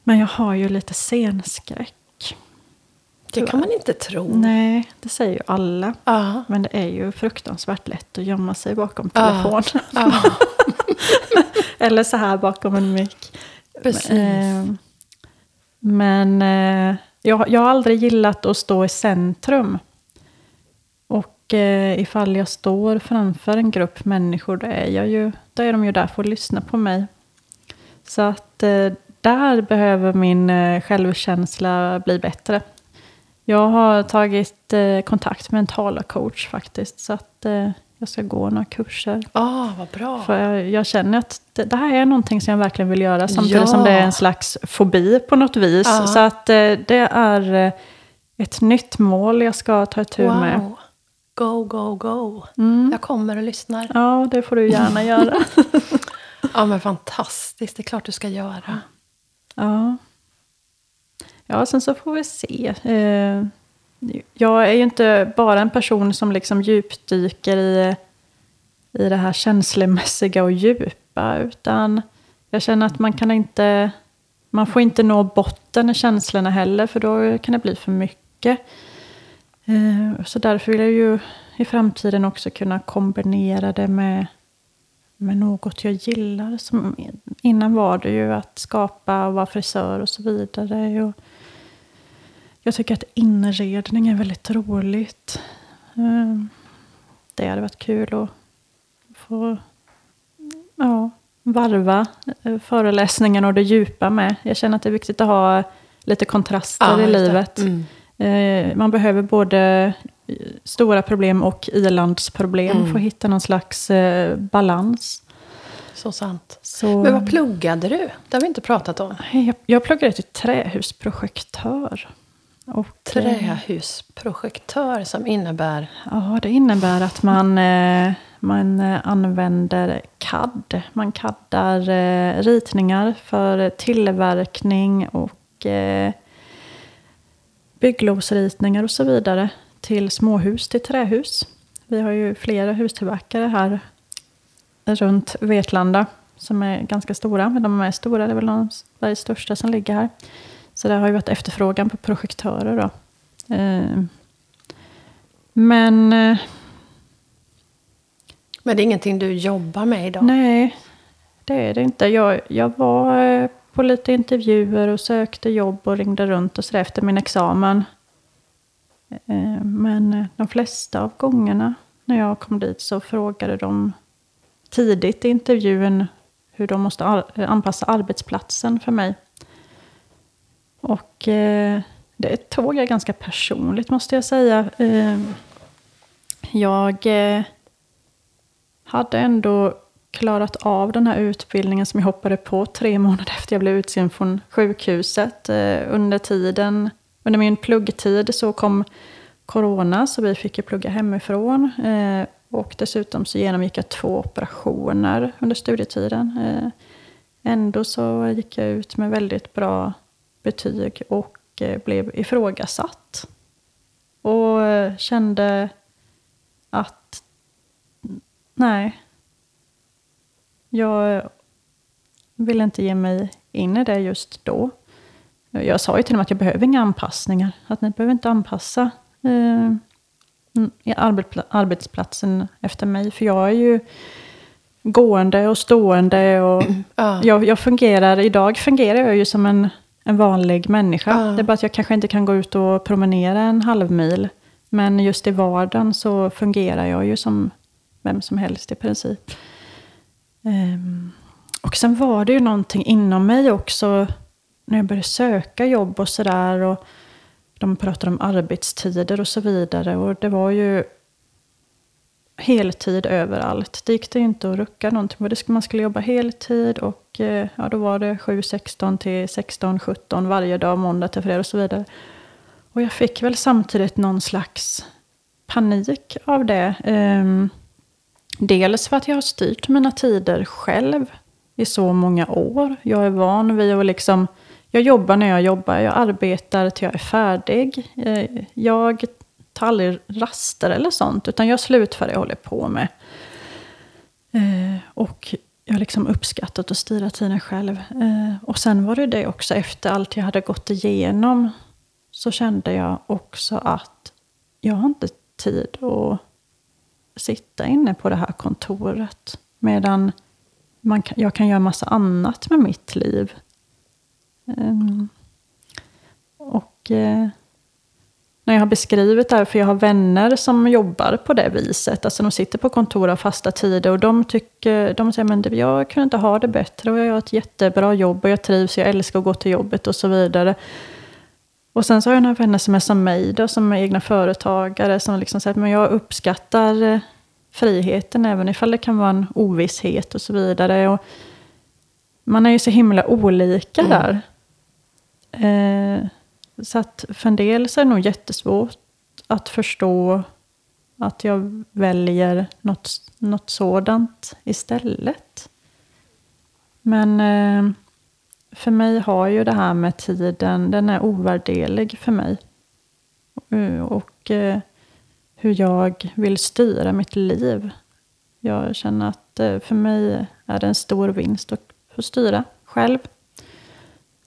Men jag har ju lite scenskräck. Det kan man inte tro. Nej, det säger ju alla. Ja. Men det är ju fruktansvärt lätt att gömma sig bakom telefonen. Ja. Eller så här bakom en mick. Precis. Eh, Men eh, jag, jag har aldrig gillat att stå i centrum. Och eh, ifall jag står framför en grupp människor, då är, jag ju, då är de ju där för att lyssna på mig. Så att eh, där behöver min eh, självkänsla bli bättre. Jag har tagit eh, kontakt med en talarcoach faktiskt. Så att eh, jag ska gå några kurser. Ah, vad bra. För jag, jag känner att det, det här är någonting som jag verkligen vill göra. Samtidigt Ja. som det är en slags fobi på något vis. Ja. Så att eh, det är eh, ett nytt mål jag ska ta itu med. Wow. Go, go, go. Mm. Jag kommer och lyssnar. Ja, det får du gärna göra. Ja, men fantastiskt. Det är klart du ska göra. Ja. Ja, sen så får vi se. Eh, Jag är ju inte bara en person som liksom djupdyker i, i det här känslomässiga och djupa, utan jag känner att man kan inte, man får inte nå botten i känslorna heller, för då kan det bli för mycket. Eh, Så därför vill jag ju i framtiden också kunna kombinera det med, med något jag gillar. Som, innan var det ju att skapa och vara frisör och så vidare. Och jag tycker att inredning är väldigt roligt. Eh, Det hade varit kul att få ja, varva eh, föreläsningen och det djupa med. Jag känner att det är viktigt att ha lite kontraster Ja, i livet. Mm. Eh, Man behöver både eh, stora problem och ilandsproblem Mm. för att hitta någon slags balans. Så sant. Så, Men vad pluggade du? Det har vi inte pratat om. jag, jag pluggade till trähusprojektör. Och, eh, Trähusprojektör som innebär... Ja, det innebär att man, eh, man eh, använder CAD. Man caddar eh, ritningar för tillverkning och bygglovsritningar och så vidare till småhus, till trähus. Vi har ju flera hustillverkare här runt Vetlanda som är ganska stora. Men de är stora, det är väl de Sveriges största som ligger här. Så det har ju varit efterfrågan på projektörer då. Eh, men eh, Men det är ingenting du jobbar med idag? nej, det är det inte. Jag, jag var eh, på lite intervjuer och sökte jobb och ringde runt och så där efter min examen. Men de flesta av gångerna när jag kom dit så frågade de tidigt i intervjun hur de måste anpassa arbetsplatsen för mig. Och eh, det tog jag ganska personligt måste jag säga. Eh, jag eh, hade ändå klarat av den här utbildningen som jag hoppade på tre månader efter jag blev utsänd från sjukhuset. Eh, under tiden, under min pluggtid så kom corona så vi fick ju plugga hemifrån. Eh, och dessutom så genomgick jag två operationer under studietiden. Eh, ändå så gick jag ut med väldigt bra betyg och eh, blev ifrågasatt. Och eh, kände att nej, jag ville inte ge mig in i det just då. Jag sa ju till dem att jag behöver inga anpassningar. Att ni behöver inte anpassa eh, arbetsplatsen efter mig. För jag är ju gående och stående. Och Ja. jag, jag fungerar, idag fungerar jag ju som en, en vanlig människa. Ja. Det är bara att jag kanske inte kan gå ut och promenera en halv mil. Men just i vardagen så fungerar jag ju som vem som helst i princip. Ehm, och sen var det ju någonting inom mig också när jag började söka jobb och sådär. Och de pratade om arbetstider och så vidare. Och det var ju heltid överallt. Det gick det ju inte att rucka någonting på. Man skulle jobba heltid och eh, ja, då var det 7-16 till 16-17 varje dag, måndag till fredag och så vidare. Och jag fick väl samtidigt någon slags panik av det. Um, dels för att jag har styrt mina tider själv i så många år. Jag är van vid att liksom... Jag jobbar när jag jobbar, jag arbetar till jag är färdig. Eh, jag tar aldrig raster eller sånt, utan jag slutför det jag håller på med. Eh, och jag har liksom uppskattat att styra tiden själv. Eh, och sen var det det också, efter allt jag hade gått igenom, så kände jag också att jag har inte tid att sitta inne på det här kontoret. Medan man kan, jag kan göra massa annat med mitt liv. Eh, och Eh, när jag har beskrivit det här, för jag har vänner som jobbar på det viset. Alltså de sitter på kontor av fasta tider och de, tycker, de säger men jag kunde inte ha det bättre och jag gör ett jättebra jobb och jag trivs, jag älskar att gå till jobbet och så vidare. Och sen så har jag några vänner som är som mig, då, som är egna företagare, som liksom säger att jag uppskattar eh, friheten, även ifall det kan vara en ovisshet och så vidare. Och man är ju så himla olika mm. där. Eh, så att för en del så är det nog jättesvårt att förstå att jag väljer något, något sådant istället. Men eh, för mig har ju det här med tiden, den är ovärderlig för mig. Eh, och eh, hur jag vill styra mitt liv. Jag känner att eh, för mig är det en stor vinst att få styra själv.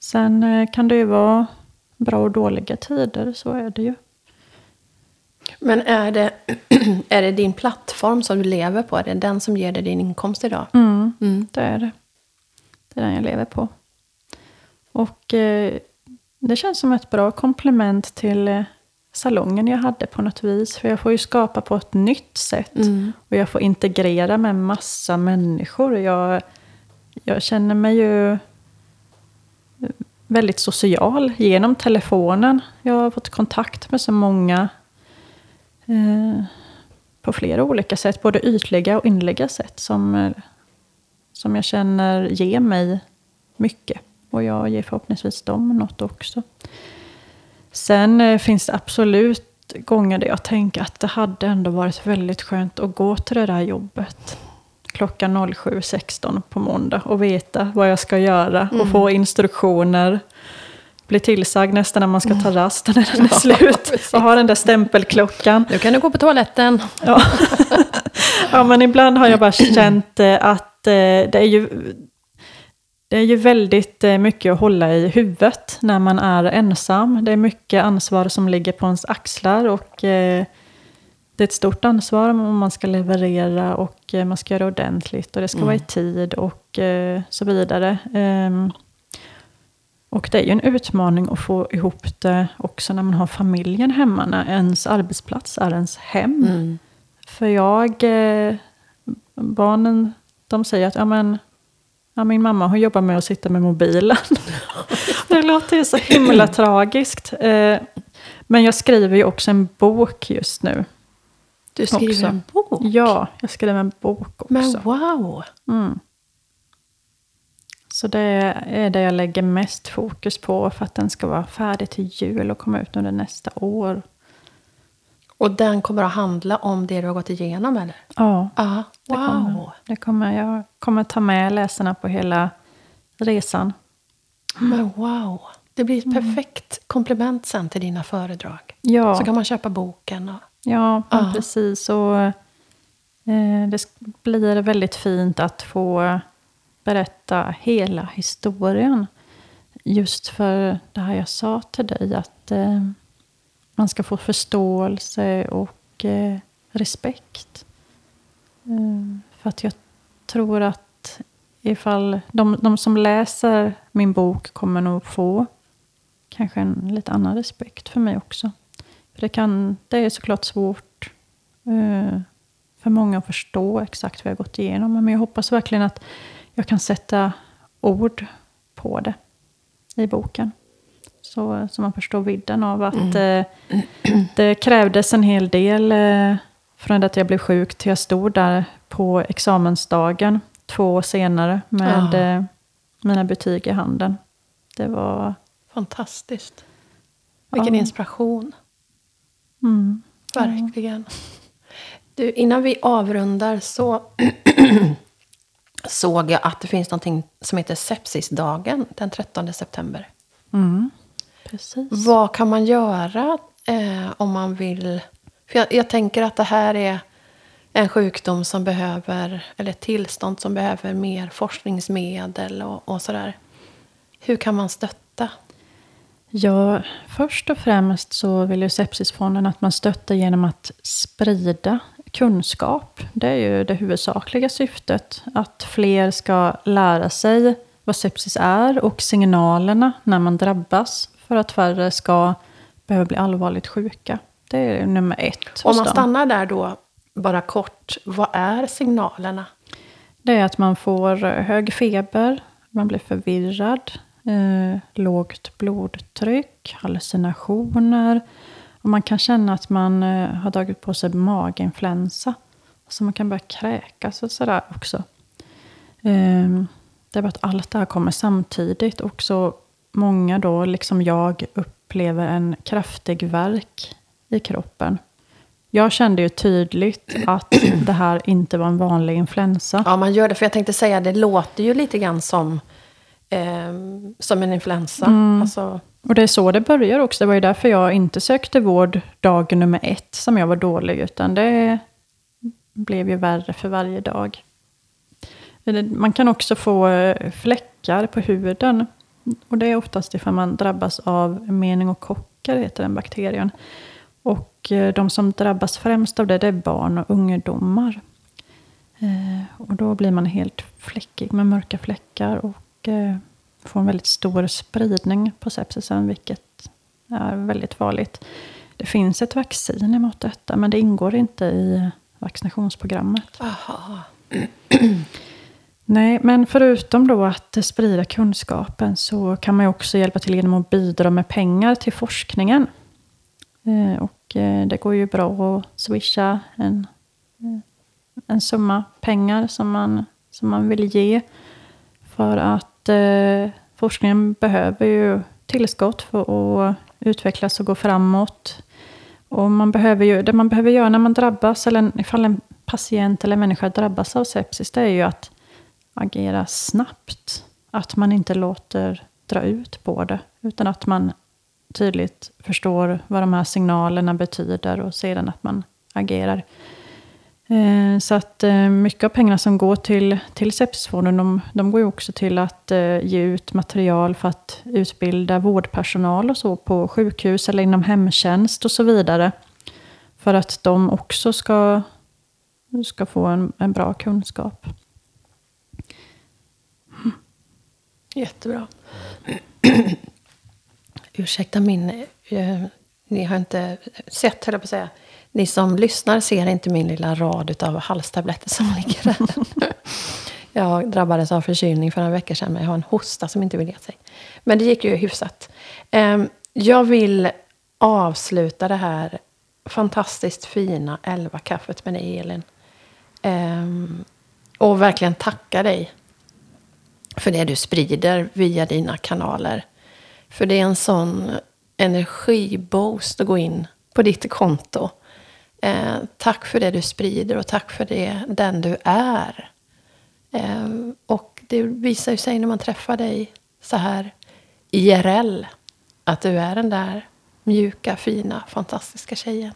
Sen eh, kan det ju vara bra och dåliga tider, så är det ju. Men är det, är det din plattform som du lever på? Är det den som ger dig din inkomst idag? Mm, mm. det är det. Det är den jag lever på. Och eh, det känns som ett bra komplement till eh, salongen jag hade på något vis. För jag får ju skapa på ett nytt sätt. Mm. Och jag får integrera med massa människor. Jag, jag känner mig ju väldigt social genom telefonen. Jag har fått kontakt med så många eh, på flera olika sätt. Både ytliga och inliga sätt som, som jag känner ger mig mycket. Och jag ger förhoppningsvis dem något också. Sen eh, finns det absolut gånger där jag tänker att det hade ändå varit väldigt skönt att gå till det där jobbet klockan 07.16 på måndag och veta vad jag ska göra och mm. få instruktioner. Bli tillsagd nästan när man ska ta rast när den är slut. och ha den där stämpelklockan. Nu kan du gå på toaletten. Ja. ja, men ibland har jag bara känt eh, att eh, det är ju det är ju väldigt eh, mycket att hålla i huvudet när man är ensam. Det är mycket ansvar som ligger på ens axlar och det är ett stort ansvar om man ska leverera och eh, man ska göra ordentligt och det ska mm. vara i tid och så vidare. Ehm, och det är ju en utmaning att få ihop det också när man har familjen hemma, när ens arbetsplats är ens hem. Mm. För jag, barnen, de säger att ja, men, Ja, min mamma hon jobbar med att sitta med mobilen. det låter ju så himla tragiskt. Eh, men jag skriver ju också en bok just nu. Du skriver också. en bok? Ja, jag skriver en bok också. Men wow! Mm. Så det är det jag lägger mest fokus på för att den ska vara färdig till jul och komma ut under nästa år. Och den kommer att handla om det du har gått igenom eller? Ja. Aha. Wow. Det kommer, det kommer, jag kommer ta med läsarna på hela resan. Men wow. Det blir ett mm. perfekt komplement sen till dina föredrag. Ja. Så kan man köpa boken. Och... Ja, ja. precis. Och, eh, det blir väldigt fint att få berätta hela historien. Just för det här jag sa till dig, att eh, man ska få förståelse och eh, respekt. Mm, för att jag tror att ifall de, de som läser min bok kommer nog få kanske en lite annan respekt för mig också. För det, kan, det är såklart svårt uh, för många att förstå exakt vad jag gått igenom. Men jag hoppas verkligen att jag kan sätta ord på det i boken. Så, så man förstår vidden av att mm. eh, det krävdes en hel del eh, från att jag blev sjuk till jag stod där på examensdagen två år senare med ja. eh, mina betyg i handen. Det var... Fantastiskt. Vilken Ja. inspiration. Mm. Verkligen. Du, innan vi avrundar så såg jag att det finns någonting som heter Sepsisdagen den 13 september. Mm. Precis. Vad kan man göra eh, om man vill... För jag, jag tänker att det här är en sjukdom som behöver, eller ett tillstånd som behöver mer forskningsmedel och, och sådär. Hur kan man stötta? Ja, först och främst så vill ju Sepsisfonden att man stöttar genom att sprida kunskap. Det är ju det huvudsakliga syftet. Att fler ska lära sig vad sepsis är och signalerna när man drabbas. För att färre ska behöva bli allvarligt sjuka. Det är nummer ett. Om man stannar där då, bara kort. Vad är signalerna? Det är att man får hög feber, man blir förvirrad, eh, lågt blodtryck, hallucinationer. Och man kan känna att man eh, har dragit på sig maginfluensa. Så man kan börja kräkas och sådär också. Eh, det är bara att allt det här kommer samtidigt. Och så många då, liksom jag, upplever en kraftig värk i kroppen. Jag kände ju tydligt att det här inte var en vanlig influensa. Ja, man gör det. För jag tänkte säga, det låter ju lite grann som, eh, som en influensa. Alltså, Och det är så det börjar också. Det var ju därför jag inte sökte vård dag nummer ett som jag var dålig. Utan det blev ju värre för varje dag. Man kan också få eh, fläckar på huden. Och det är oftast ifall man drabbas av meningokocker, heter den bakterien. Och eh, de som drabbas främst av det, det är barn och ungdomar. Eh, och då blir man helt fläckig med mörka fläckar och får en väldigt stor spridning på sepsisen, vilket är väldigt farligt. Det finns ett vaccin emot detta, men det ingår inte i vaccinationsprogrammet. aha. Nej, men förutom då att sprida kunskapen så kan man också hjälpa till genom att bidra med pengar till forskningen. Eh, Och eh, det går ju bra att swisha en, eh, en summa pengar som man, som man vill ge. För att eh, forskningen behöver ju tillskott för att utvecklas och gå framåt. Och man behöver ju, det man behöver göra när man drabbas, eller ifall en patient eller en människa drabbas av sepsis, det är ju att agera snabbt. Att man inte låter dra ut på det, utan att man tydligt förstår vad de här signalerna betyder och sedan att man agerar. Eh, så att eh, mycket av pengarna som går till, till Sepsisfonden, de, de går ju också till att eh, ge ut material för att utbilda vårdpersonal och så på sjukhus eller inom hemtjänst och så vidare. För att de också ska, ska få en, en bra kunskap. Jättebra. Ursäkta min... Eh, ni har inte sett, höll jag på att säga. Ni som lyssnar ser inte min lilla rad av halstabletter som ligger där. jag drabbades av förkylning för några veckor sedan, men jag har en hosta som inte vill ge sig. Men det gick ju hyfsat. Eh, jag vill avsluta det här fantastiskt fina elva kaffet med dig, Elin. Eh, och verkligen tacka dig för det du sprider via dina kanaler. För det är en sån energiboost att gå in på ditt konto. Eh, tack för det du sprider och tack för det, den du är. Eh, och det visar ju sig när man träffar dig så här IRL. Att du är den där mjuka, fina, fantastiska tjejen.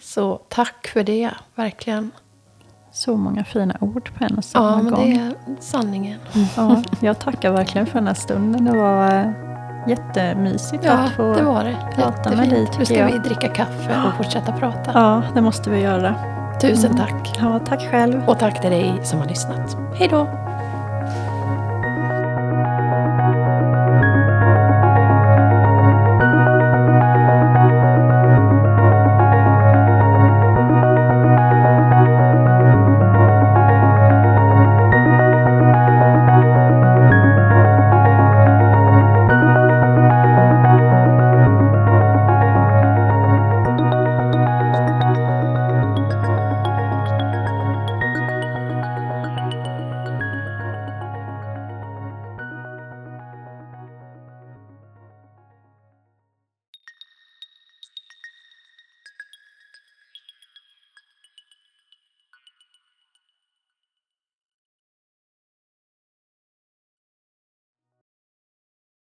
Så tack för det, verkligen. Så många fina ord på en och samma Ja, men gång. det är sanningen. Ja, jag tackar verkligen för den här stunden. Det var eh, jättemysigt Ja, att få det var det. prata med dig, Nu ska jag. vi dricka kaffe och fortsätta prata. Ja, det måste vi göra. Tusen tack. Ja, tack själv. Och tack till dig som har lyssnat. Hej då!